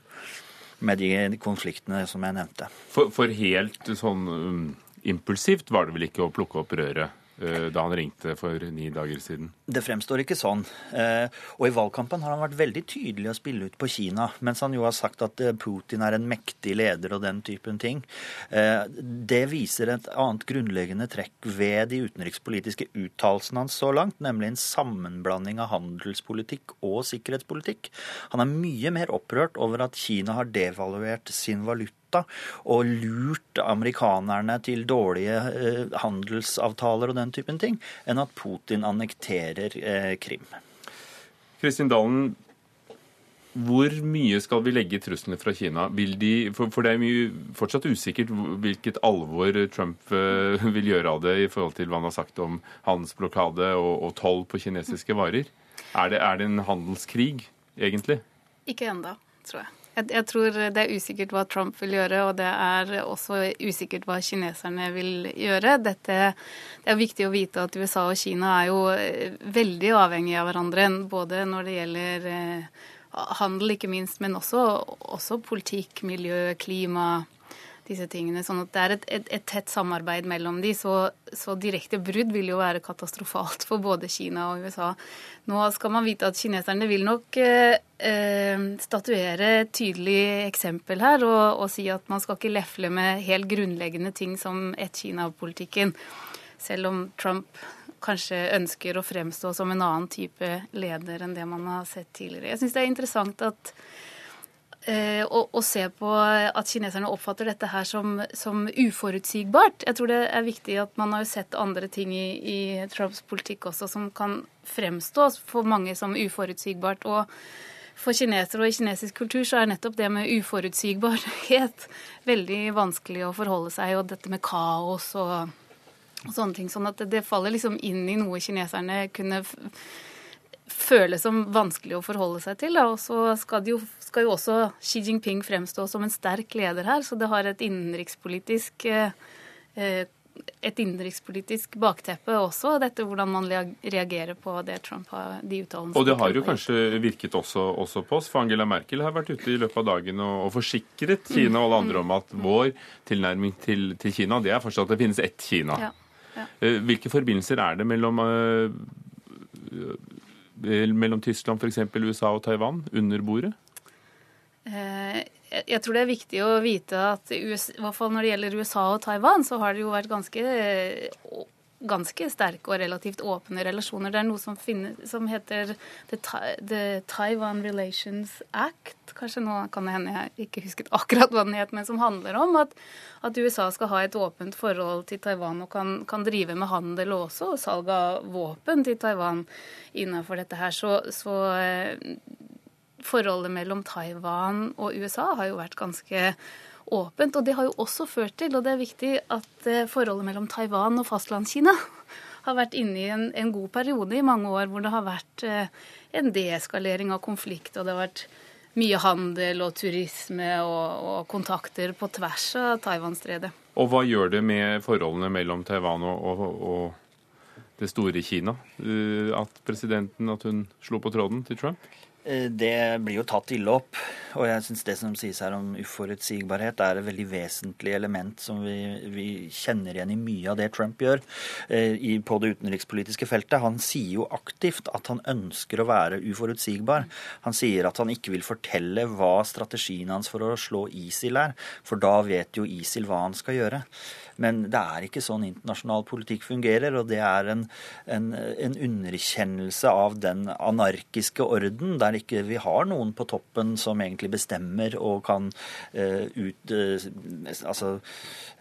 med de konfliktene som jeg nevnte. For, for helt sånn um, impulsivt var det vel ikke å plukke opp røret? uh, da han ringte for ni dager siden? Det fremstår ikke sånn. Eh, og i valgkampen har han vært veldig tydelig å spille ut på Kina, mens han jo har sagt at eh, Putin er en mektig leder og den typen ting. Det viser et annet grunnleggende trekk ved de utenrikspolitiske uttalelsene hans så langt, nemlig en sammenblanding av handelspolitikk og sikkerhetspolitikk. Han er mye mer opprørt over at Kina har devaluert sin valuta og lurt amerikanerne til dårlige eh, handelsavtaler og den typen ting, enn at Putin annekterer eh, Krim. Kristin Dalen, hvor mye skal vi legge i truslene fra Kina? De, for, for, det er mye, fortsatt usikkert hvilket alvor Trump uh, vil gjøre av det i forhold til hva han har sagt om handelsblokade og, og toll på kinesiske varer. Er det, er det en handelskrig, egentlig? Ikke enda, tror jeg. Jeg, tror det er usikkert hva Trump vil gjøre, og det er også usikkert hva kineserne vil gjøre. Dette, det er viktig å vite at USA og Kina er jo eh, veldig avhengige av hverandre, både når det gjelder eh, handel, ikke minst, men også, også politikk, miljø, klima disse tingene. Sånn at det er et, et, et tett samarbeid mellom de, så, så, direkte brudd vil jo være katastrofalt for både Kina og USA. Nå skal man vite at kineserne vil nok eh, eh, statuere et tydelig eksempel her og, og, si at man skal ikke lefle med helt grunnleggende ting som ett-Kina-politikken. Selv om Trump kanskje ønsker å fremstå som en annen type leder enn det man har sett tidligere. Jeg syns det er interessant at og, og, se på at kineserne oppfatter dette her som, som, uforutsigbart. Jeg tror det er viktig at man har sett andre ting i, i Trumps politikk også som kan fremstå for mange som uforutsigbart. Og for kinesere og i kinesisk kultur så er nettopp det med uforutsigbarhet veldig vanskelig å forholde seg, og dette med kaos og, og sånne ting. Sånn at det, det, faller liksom inn i noe kineserne kunne føle som vanskelig å forholde seg til. Og så skal, jo, skal, jo, også Xi Jinping fremstå som en sterk leder her, så det har et innenrikspolitisk eh, eh et innenrikspolitisk bakteppe også, dette hvordan man reagerer på det Trump har de uttalelsene. Og det har jo kanskje virket også, også, på oss, for Angela Merkel har vært ute i løpet av dagen og, og forsikret Kina og alle andre om at vår tilnærming til, til Kina, det er fortsatt at det finnes ett Kina. Ja, ja. Eh, hvilke forbindelser er det mellom, mellom Tyskland, f.eks. USA og Taiwan under bordet? Uh, jeg tror det er viktig å vite at i hvert fall når det gjelder USA og Taiwan, så har det jo vært ganske, ganske sterke og relativt åpne relasjoner. Det er noe som, finner, som heter The, The, Taiwan Relations Act. Kanskje nå kan det hende jeg ikke husket akkurat hva den het, men som handler om at, at USA skal ha et åpent forhold til Taiwan og kan, kan drive med handel og også salg av våpen til Taiwan innenfor dette her. Så, så forholdet mellom Taiwan og USA har jo vært ganske åpent. Og det har jo også ført til, og det er viktig, at eh, forholdet mellom Taiwan og Fastlandskina har vært inne i en, en, god periode i mange år hvor det har vært eh, en deeskalering av konflikt, og det har vært mye handel og turisme og, og kontakter på tvers av Taiwan-stredet. Og hva gjør det med forholdene mellom Taiwan og, og, og det store Kina eh, at presidenten at hun slo på tråden til Trump? Eh, det blir jo tatt ille opp. Og jeg syns det som sies her om uforutsigbarhet, er et veldig vesentlig element som vi, vi kjenner igjen i mye av det Trump gjør eh, i, på det utenrikspolitiske feltet. Han sier jo aktivt at han ønsker å være uforutsigbar. Han sier at han ikke vil fortelle hva strategien hans for å slå ISIL er, for da vet jo ISIL hva han skal gjøre. Men det er ikke sånn internasjonal politikk fungerer, og det er en, en, en underkjennelse av den anarkiske orden, der ikke vi har noen på toppen som egentlig bestemmer og kan uh, ut, uh, altså,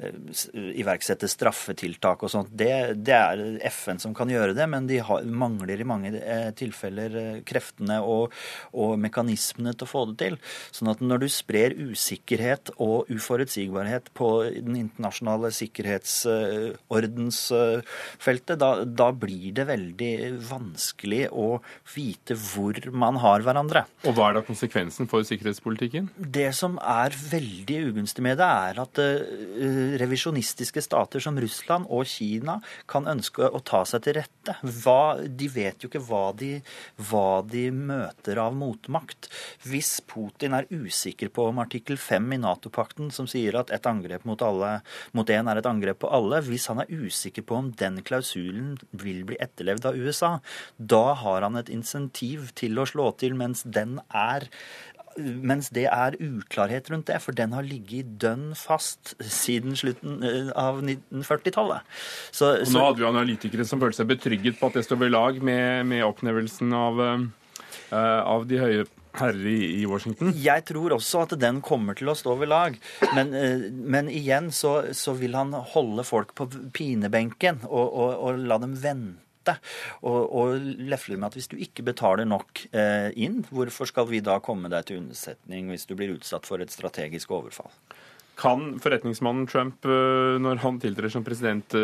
uh, iverksette straffetiltak og sånt. Det, det, er FN som kan gjøre det, men de har, mangler i mange tilfeller kreftene og, og mekanismene til å få det til. Sånn at når du sprer usikkerhet og uforutsigbarhet på den internasjonale sikkerheten, sikkerhetsordensfeltet, da, da, blir det veldig vanskelig å vite hvor man har hverandre. Og Hva er da konsekvensen for sikkerhetspolitikken? Det som er veldig ugunstig med det, er at uh, revisjonistiske stater som Russland og Kina kan ønske å ta seg til rette. Hva, de vet jo ikke hva de, hva de møter av motmakt. Hvis Putin er usikker på om artikkel 5 i Nato-pakten, som sier at et angrep mot, én mot en er et angrep på alle, hvis han er usikker på om den klausulen vil bli etterlevd av USA, da har han et insentiv til å slå til mens den er mens det er uklarhet rundt det, for den har ligget dønn fast siden slutten eh, av 1940-tallet. Nå hadde vi analytikere som følte seg betrygget på at det står ved lag med, med oppnevnelsen av, uh, av de høye herrer i, Washington? Jeg tror også at den kommer til å stå ved lag. Men, eh, men igjen så, så, vil han holde folk på pinebenken og, og, og la dem vente. Og, og lefler med at hvis du ikke betaler nok eh, inn, hvorfor skal vi da komme deg til unnsetning hvis du blir utsatt for et strategisk overfall? Kan forretningsmannen Trump, eh, når han tiltrer som president,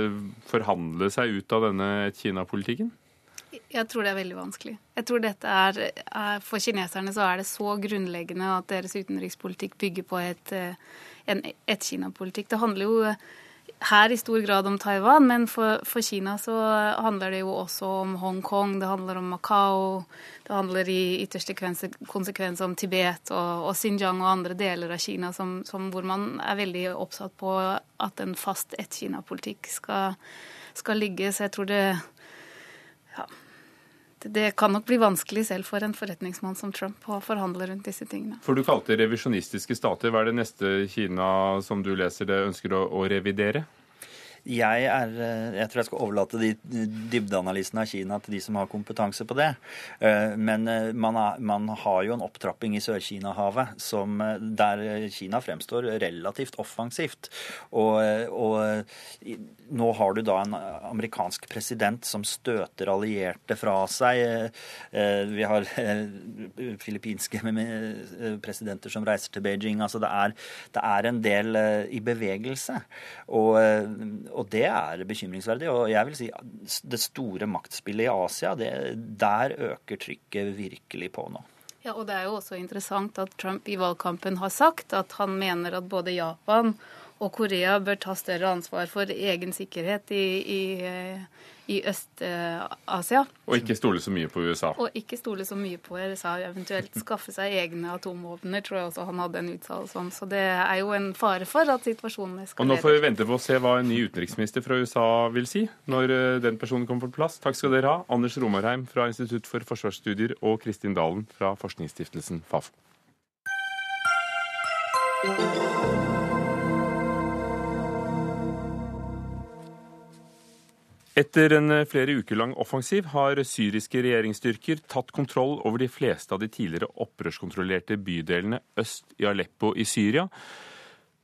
forhandle seg ut av denne Kina-politikken? Jeg tror det er veldig vanskelig. Jeg tror dette er, For kineserne så er det så grunnleggende at deres utenrikspolitikk bygger på et, eh, en ett-Kina-politikk. Det handler jo her i stor grad om Taiwan, men for, for, Kina så handler det jo også om Hongkong, det handler om Macau, det handler i ytterste konsekvens om Tibet og, og Xinjiang og andre deler av Kina som, som, hvor man er veldig oppsatt på at en fast ett-Kina-politikk skal, skal ligge. Så jeg tror det ja, det kan nok bli vanskelig selv for en forretningsmann som Trump å forhandle rundt disse tingene. For du kalte revisjonistiske stater. Hva er det neste Kina som du leser det ønsker å, å revidere? Jeg, er, eh, jeg tror jeg skal overlate de dybdeanalysene av Kina til de som har kompetanse på det. Eh, men eh, man, er, man har jo en opptrapping i Sør-Kina-havet der Kina fremstår relativt offensivt. Og, og, nå har du da en amerikansk president som støter allierte fra seg. Vi har filippinske presidenter som reiser til Beijing. Altså det er, det er en del i bevegelse. Og og det er bekymringsverdig. Og jeg vil si det store maktspillet i Asia, det, der øker trykket virkelig på nå. Ja, og Det er jo også interessant at Trump i valgkampen har sagt at han mener at både Japan og Korea bør ta større ansvar for egen sikkerhet i, i, i Øst-Asia. Og ikke stole så mye på USA. Og ikke stole så mye på USA, eventuelt skaffe seg egne atomvåpner, tror jeg også han hadde en uttalelse om. Så det er jo en fare for at situasjonen eskalerer. Og nå får vi vente på å se hva en ny utenriksminister fra USA vil si når eh, den personen kommer på plass. Takk skal dere ha, Anders Romarheim fra Institutt for forsvarsstudier og Kristin Dalen fra forskningsstiftelsen Fafo. Etter en eh, flere uker lang offensiv har syriske regjeringsstyrker tatt kontroll over de fleste av de tidligere opprørskontrollerte bydelene øst i Aleppo i Syria.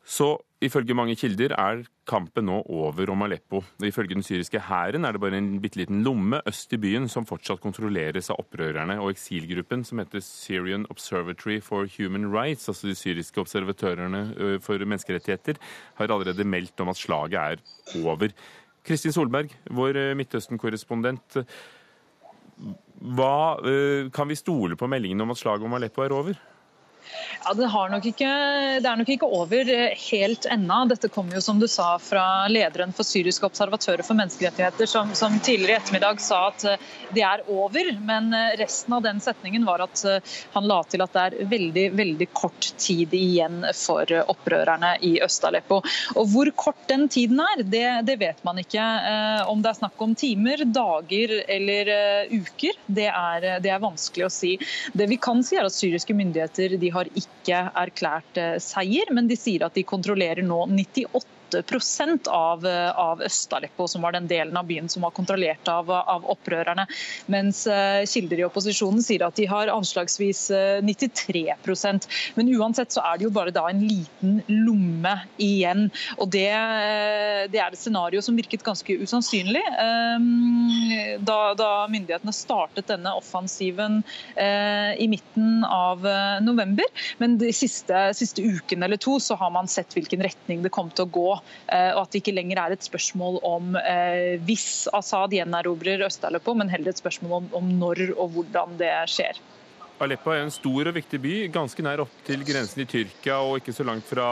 Så ifølge mange kilder er kampen nå over om Aleppo. Ifølge den syriske hæren er det bare en bitte liten lomme øst i byen som fortsatt kontrolleres av opprørerne, og eksilgruppen som heter Syrian Observatory for Human Rights, altså de syriske observatørene for menneskerettigheter, har allerede meldt om at slaget er over. Kristin Solberg, vår eh, Midtøsten-korrespondent. Hva eh, Kan vi stole på meldingen om at slaget om Aleppo er over? Ja, det, ikke, det, er nok ikke over eh, helt ennå. Dette kommer jo, som du sa, fra lederen for syriske observatører for menneskerettigheter, som, som, tidligere i ettermiddag sa at eh, det er over. Men eh, resten av den setningen var at han la til at det er veldig, veldig kort tid igjen for opprørerne i Øst-Aleppo. Og hvor kort den tiden er, det, det, vet man ikke. Om det er snakk om timer, dager eller uker, det er, det er vanskelig å si. Det vi kan si, er at syriske myndigheter de har ikke erklært eh, seier, men de sier at de kontrollerer nå 98 av, av Øst-Aleppo, som var den delen av byen som var kontrollert av, av opprørerne. Mens uh, kilder i opposisjonen sier at de har anslagsvis uh, eh, 93% Men uansett så er det jo bare da en liten lomme igjen. Og det, uh, det er et scenario som virket ganske usannsynlig da, da, myndighetene startet denne offensiven i midten av november. Men de siste, siste ukene eller to så har man sett hvilken retning det kom til å gå Eh, og at det ikke lenger er et spørsmål om eh, hvis Assad gjenerobrer Øst-Aleppo, men heller et spørsmål om, når og hvordan det skjer. Aleppo er en stor og viktig by, ganske nær opp til grensen i Tyrkia og ikke så langt fra,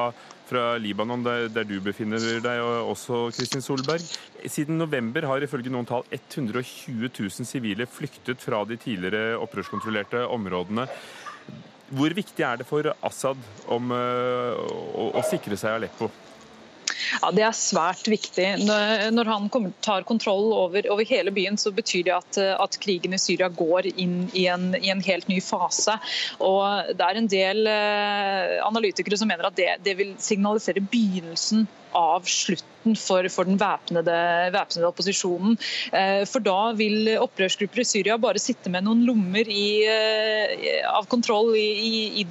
fra Libanon, der, der, du befinner deg også, Kristin Solberg. Siden november har ifølge noen tall 120 000 sivile flyktet fra de tidligere opprørskontrollerte områdene. Hvor viktig er det for Assad om, å, å, å sikre seg Aleppo? Ja, Det er svært viktig. Når han tar kontroll over, over hele byen, så betyr det at, at, krigen i Syria går inn i en, i en, helt ny fase. Og Det er en del eh, analytikere som mener at det, det vil signalisere begynnelsen av slutten for, for den væpnede, opposisjonen. Eh, for da vil opprørsgrupper i Syria bare sitte med noen lommer i, eh, av kontroll i, i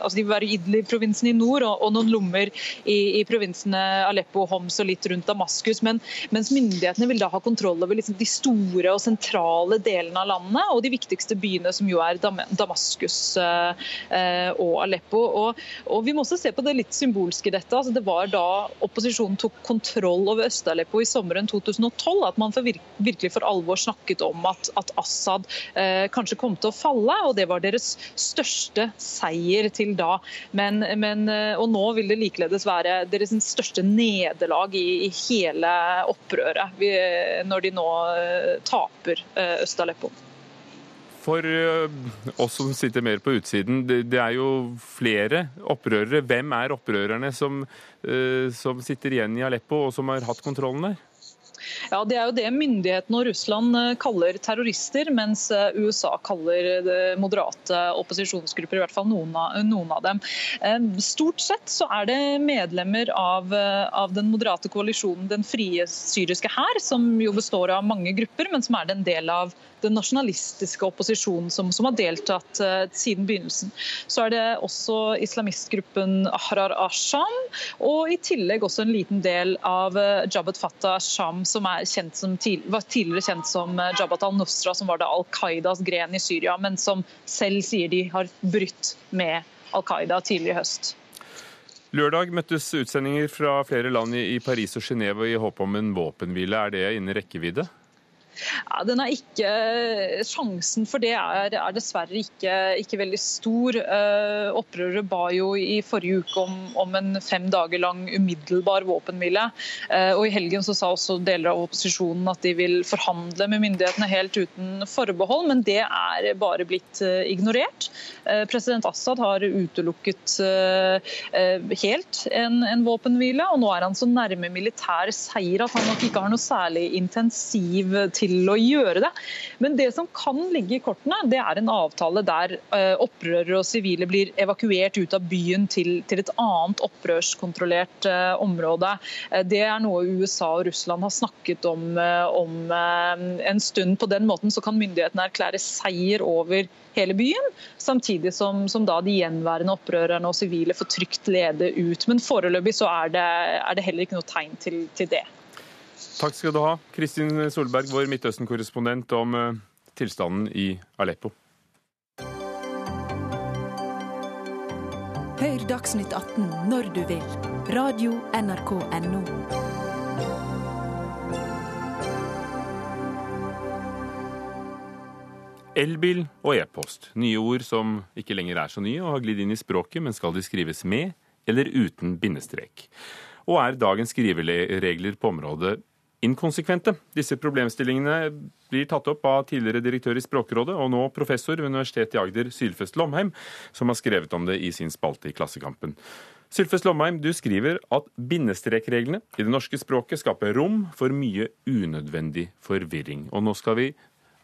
altså De vil være i Idlib-provinsen i nord og, og, noen lommer i, i provinsene Aleppo, Homs og litt rundt Damaskus. Men, mens myndighetene vil da ha kontroll over liksom de store og sentrale delene av landet og de viktigste byene, som jo er Damaskus eh, og Aleppo. Og, og Vi må også se på det litt symbolske i dette. Altså, det var da opposisjonen tok kontroll over Øst-Aleppo i sommeren 2012, at man for virkelig for alvor snakket om at, at Assad eh, kanskje kom til å falle. og Det var deres største seier til da. Men, men, eh, og nå vil det likeledes være deres største nederlag i, i hele opprøret, når de nå eh, taper eh, Øst-Aleppo. For oss som sitter mer på utsiden, det er jo flere opprørere. Hvem er opprørerne som, som sitter igjen i Aleppo og som har hatt kontrollen der? Ja, Det er jo det myndighetene og Russland eh, kaller terrorister, mens eh, USA kaller moderate opposisjonsgrupper, i hvert fall noen av, noen av dem. Eh, stort sett så er det medlemmer av, av, den moderate koalisjonen Den frie syriske hær, som jo består av mange grupper, men som er en del av den nasjonalistiske opposisjonen som, som har deltatt uh, siden begynnelsen. Så er det også islamistgruppen Ahrar Asham, og i tillegg også en liten del av uh, Jabhat Fatah Sham, som som var tidligere kjent som eh, Jabhat al-Nusra, som var det Al Qaidas gren i Syria, men som selv sier de har brutt med Al Qaida tidlig i høst. Lørdag møttes utsendinger fra flere land i Paris og Genéve i håp om en våpenhvile. Er det innen rekkevidde? Ja, den er ikke, Sjansen for det er, er dessverre ikke, ikke, veldig stor. Uh, opprøret ba jo i forrige uke om, om en fem dager lang umiddelbar våpenhvile. Uh, og I helgen så sa også deler av opposisjonen at de vil forhandle med myndighetene helt uten forbehold, men det er bare blitt uh, ignorert. president Assad har utelukket helt en, en, våpenhvile, og nå er han så nærme militær seier at han nok ikke har noe særlig intensiv til til å gjøre det. Men det som kan ligge i kortene, det er en avtale der eh, opprørere og sivile blir evakuert ut av byen til, til et annet opprørskontrollert eh, område. Eh, det er noe USA og Russland har snakket om, om en stund. På den måten så kan myndighetene erklære seier over hele byen, samtidig som, som da de gjenværende opprørerne og sivile får trygt lede ut. Men foreløpig så er det, er det heller ikke noe tegn til, til det. Takk skal du ha, Kristin Solberg, vår Midtøsten-korrespondent, om eh, tilstanden i Aleppo. Hør Dagsnytt 18 når du vil. Radio NRK Radio.nrk.no. Elbil og e-post. Nye ord som ikke lenger er så nye og har glidd inn i språket, men skal de skrives med eller uten bindestrek? Og er dagens skriveregler på området inkonsekvente. Disse problemstillingene blir tatt opp av tidligere direktør i Språkrådet og nå professor ved Universitetet i Agder, Sylfest Lomheim, som har skrevet om det i sin spalte i Klassekampen. Sylfest Lomheim, du skriver at bindestrekreglene i det norske språket skaper rom for mye unødvendig forvirring. Og nå skal vi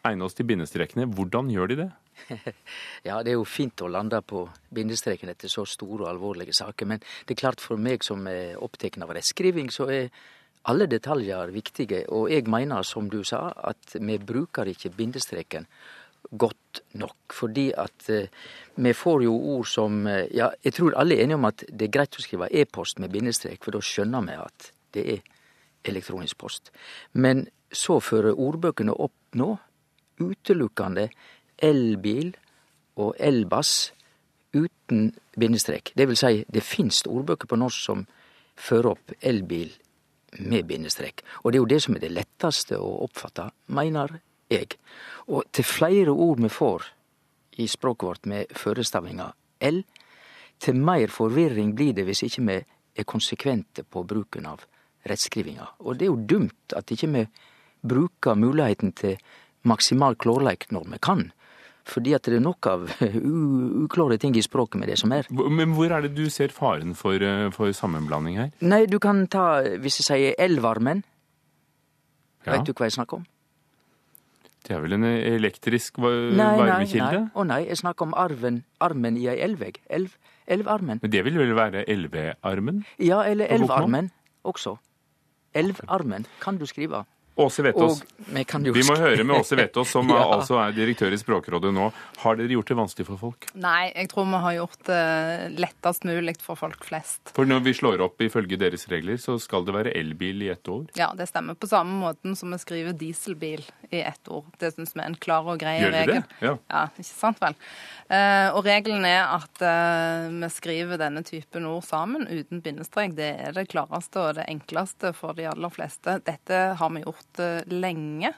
egne oss til bindestrekene. Hvordan gjør de det? Ja, det er jo fint å lande på bindestreken etter så store og alvorlige saker. Men det er klart for meg som er opptatt av rettskriving, så er alle detaljer er viktige, og jeg mener, som du sa, at vi bruker ikke bindestreken godt nok. Fordi at eh, vi får jo ord som eh, Ja, jeg tror alle er enige om at det er greit å skrive e-post med bindestrek, for da skjønner vi at det er elektronisk post. Men så fører ordbøkene opp nå utelukkende elbil og elbass uten bindestrek. Det vil si, det finnes ordbøker på norsk som fører opp elbil med bindestrek. Og det er jo det som er det letteste å oppfatte, mener jeg. Og til flere ord vi får i språket vårt med førestavinga L, til mer forvirring blir det hvis ikke vi er konsekvente på bruken av rettskrivinga. Og det er jo dumt at ikke vi bruker muligheten til maksimal klårleik når vi kan. Fordi at det er nok av uklare ting i språket med det som er. Men hvor er det du ser faren for, eh, for sammenblanding her? Nei, du kan ta, hvis jeg sier elvarmen. Ja. Vet du hva jeg snakker om? Det er vel en elektrisk varmekilde? Nei, å nei, jeg snakker om arven, armen i ei elvegg. Elv, elvarmen. Men det vil vel være elvearmen? Ja, eller elvarmen også. Elvarmen kan du skrive. Åse Vetås, vi, vi, må høre med Åse Vetås, som ja. altså er direktør i Språkrådet nå. Har dere gjort det vanskelig for folk? Nei, jeg tror vi har gjort det lettest mulig for folk flest. For når vi slår opp ifølge deres regler, så skal det være elbil i ett ord? Ja, det stemmer. På samme måten som vi skriver dieselbil i ett ord. Det syns vi er en klar og grei regel. Gjør vi det? Ja. ja, ikke sant vel. Uh, og regelen er at uh, vi skriver denne typen ord sammen uten bindestrek. Det er det klareste og det enkleste for de aller fleste. Dette har vi gjort gjort eh, lenge.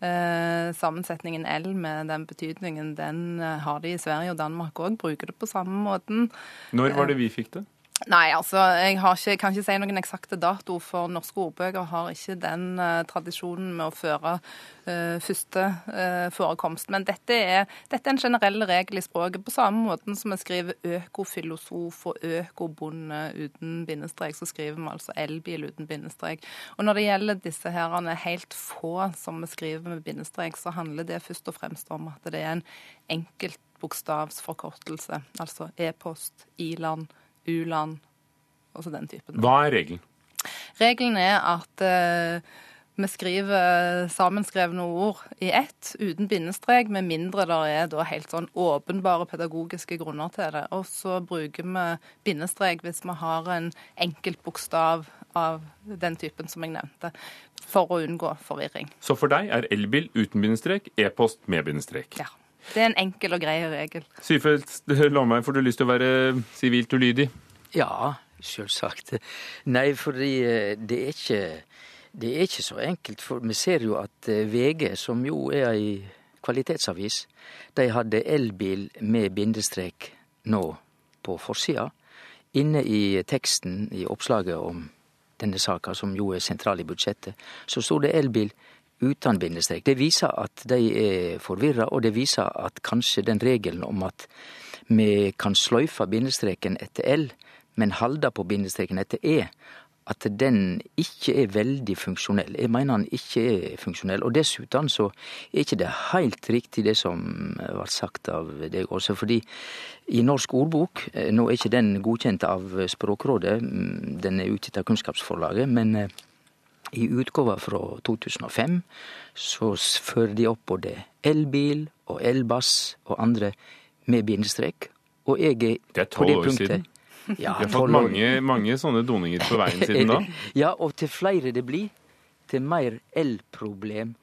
Eh, sammensetningen L med den betydningen, den eh, har de i Sverige og Danmark òg. Bruker det på samme måten. Når var det vi fikk det? Nei, altså, jeg, ikke, kan ikke si noen eksakte dato, for norske ordbøker har ikke den uh, tradisjonen med å føre uh, første uh, forekomst. Men dette er, dette er, en generell regel i språket, på samme måte som vi skriver økofilosof og økobonde uten bindestrek, så skriver vi altså elbil uten bindestrek. Og når det gjelder disse herrene, helt få som vi skriver med bindestrek, så handler det først og fremst om at det er en enkeltbokstavsforkortelse, altså e-post, i-land u-land, altså den typen. Hva er regelen? Regelen er at uh, vi skriver sammenskrevne ord i ett, uten bindestrek, med mindre det er da helt sånn åpenbare pedagogiske grunner til det. Og så bruker vi bindestrek hvis vi har en enkeltbokstav av den typen som jeg nevnte, for å unngå forvirring. Så for deg er elbil uten bindestrek, e-post med bindestrek? Ja. Det er en enkel og grei regel. Syfeldt Lomheim, får du lyst til å være sivilt ulydig? Ja, selvsagt. Nei, fordi eh, det er ikke det er ikke så enkelt. For vi ser jo at eh, VG, som jo er ei kvalitetsavis, de hadde elbil med bindestrek nå på forsida. Inne i teksten i oppslaget om denne saka, som jo er sentral i budsjettet, så sto det elbil uten bindestrek. Det viser at de er forvirra, og det viser at kanskje den regelen om at vi kan sløyfe bindestreken etter L, men halde på bindestreken etter E, at den ikke er veldig funksjonell. Jeg mener den ikke er funksjonell. Og dessuten så er ikke det helt riktig det som ble sagt av deg også, fordi i Norsk ordbok, eh, nå er ikke den godkjent av Språkrådet, mm, den er utgitt av Kunnskapsforlaget, men eh, i utgåva fra 2005 så fører de opp både elbil og elbass og andre med bindestrek. Og jeg er, det er tolv år siden. Ja, Vi har fått mange, mange, sånne doninger på veien siden da. ja, og til flere det blir, til mer elproblem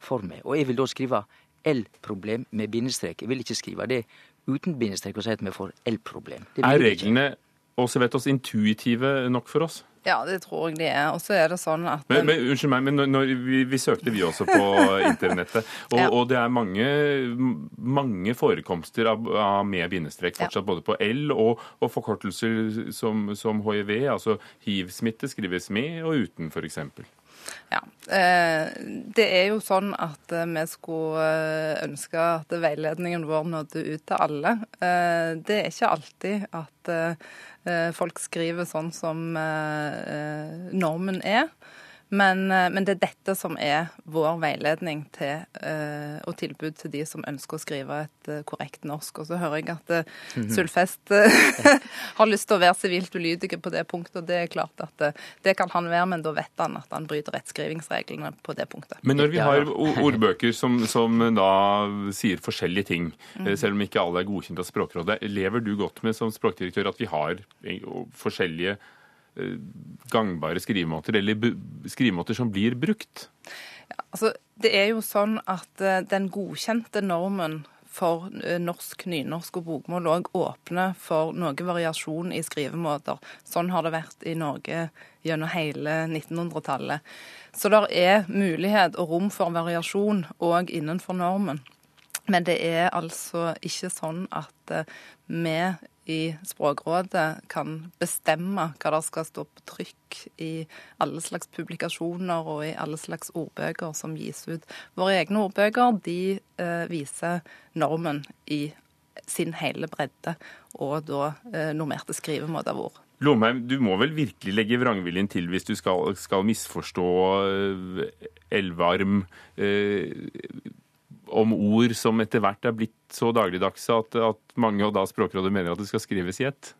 for meg. Og jeg vil da skrive el-problem med bindestrek. Jeg vil ikke skrive det uten bindestrek og si at vi får el-problem. Er reglene også vet oss intuitive nok for oss? Ja, det tror jeg de er. Og så er det sånn at men, men, Unnskyld meg, men når, vi, vi, søkte vi også på internettet, og, ja. og, det er mange, mange forekomster av, av med bindestrek fortsatt, ja. både på L og, og forkortelser som, som, hiv, altså hiv-smitte skrives med og uten, f.eks. Ja. Eh, det er jo sånn at eh, vi skulle eh, ønske at veiledningen vår nådde ut til alle. Det er ikke alltid at folk skriver sånn som normen er. Men, eh, men, det er dette som er vår veiledning til, uh, og tilbud til de som ønsker å skrive et uh, korrekt norsk. Og så hører jeg at uh, mm -hmm. Sulfest har lyst til å være sivilt ulydige på det punktet. Og det er klart at det kan han være, men da vet han at han bryter rettskrivingsreglene på det punktet. Men når vi har ordbøker som, som da sier forskjellige ting, mm. selv om ikke alle er godkjent av Språkrådet, lever du godt med som språkdirektør at vi har forskjellige gangbare skrivemåter, eller skrivemåter som blir brukt? Ja, altså, det er jo sånn at uh, den godkjente normen for uh, norsk, nynorsk og bokmål òg åpner for noe variasjon i skrivemåter. Sånn har det vært i Norge gjennom hele 1900-tallet. Så det er mulighet og rom for variasjon òg innenfor normen. Men det er altså ikke sånn at vi i Språkrådet kan bestemme hva det skal stå på trykk i alle slags publikasjoner og i alle slags ordbøker som gis ut. Våre egne ordbøker de eh, viser normen i sin hele bredde, og da eh, normerte skrivemåter av ord. Lomheim, du må vel virkelig legge vrangviljen til hvis du skal, skal misforstå eh, elvarm eh, om ord som etter hvert er blitt så dagligdagse at, at mange, og da Språkrådet, mener at det skal skrives i ett?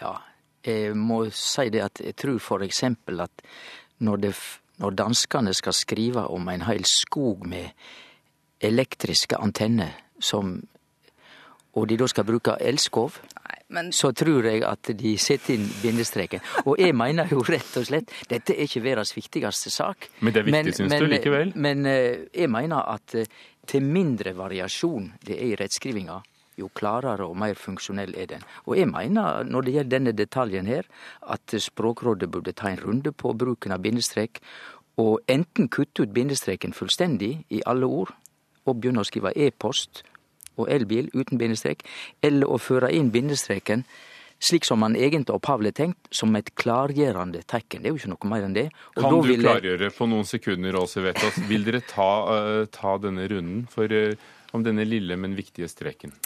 Ja, jeg må si det at jeg tror f.eks. at når, det, når danskene skal skrive om en hel skog med elektriske antenner som og de da skal bruke elskov, men... så tror jeg at de setter inn bindestreken. Og jeg mener jo rett og slett dette er ikke verdens viktigste sak. Men det er viktig, syns du likevel? Men eh, jeg mener at eh, til mindre variasjon det er i rettskrivinga, jo klarere og mer funksjonell er den. Og jeg mener, når det gjelder denne detaljen her, at Språkrådet burde ta en runde på bruken av bindestrek, og enten kutte ut bindestreken fullstendig i alle ord, og begynne å skrive e-post og elbil uten bindestrek, eller å føre inn bindestreken slik som man egentlig opphavlig tenkt, som et klargjørende tegn. Det er jo ikke noe mer enn det. Og kan du klargjøre på noen sekunder, Åse Vetås, vil dere ta, uh, ta denne runden for, uh, om denne lille, men viktige streken?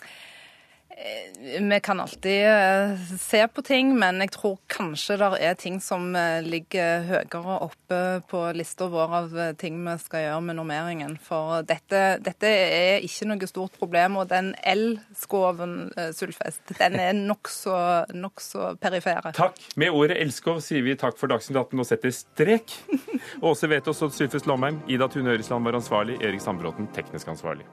Eh, vi kan alltid eh, se på ting, men jeg tror kanskje det er ting som eh, ligger høyere oppe på lista vår av ting vi skal gjøre med normeringen. For dette, dette er ikke noe stort problem. Og den elskoven, Sulfest, den er nokså nok så perifere. Takk. Med ordet elskov sier vi takk for Dagsnytt 18 og setter strek. Åse Vetås og Sylfest Lomheim, Ida Tune Øresland var ansvarlig, Erik Sandbråten teknisk ansvarlig.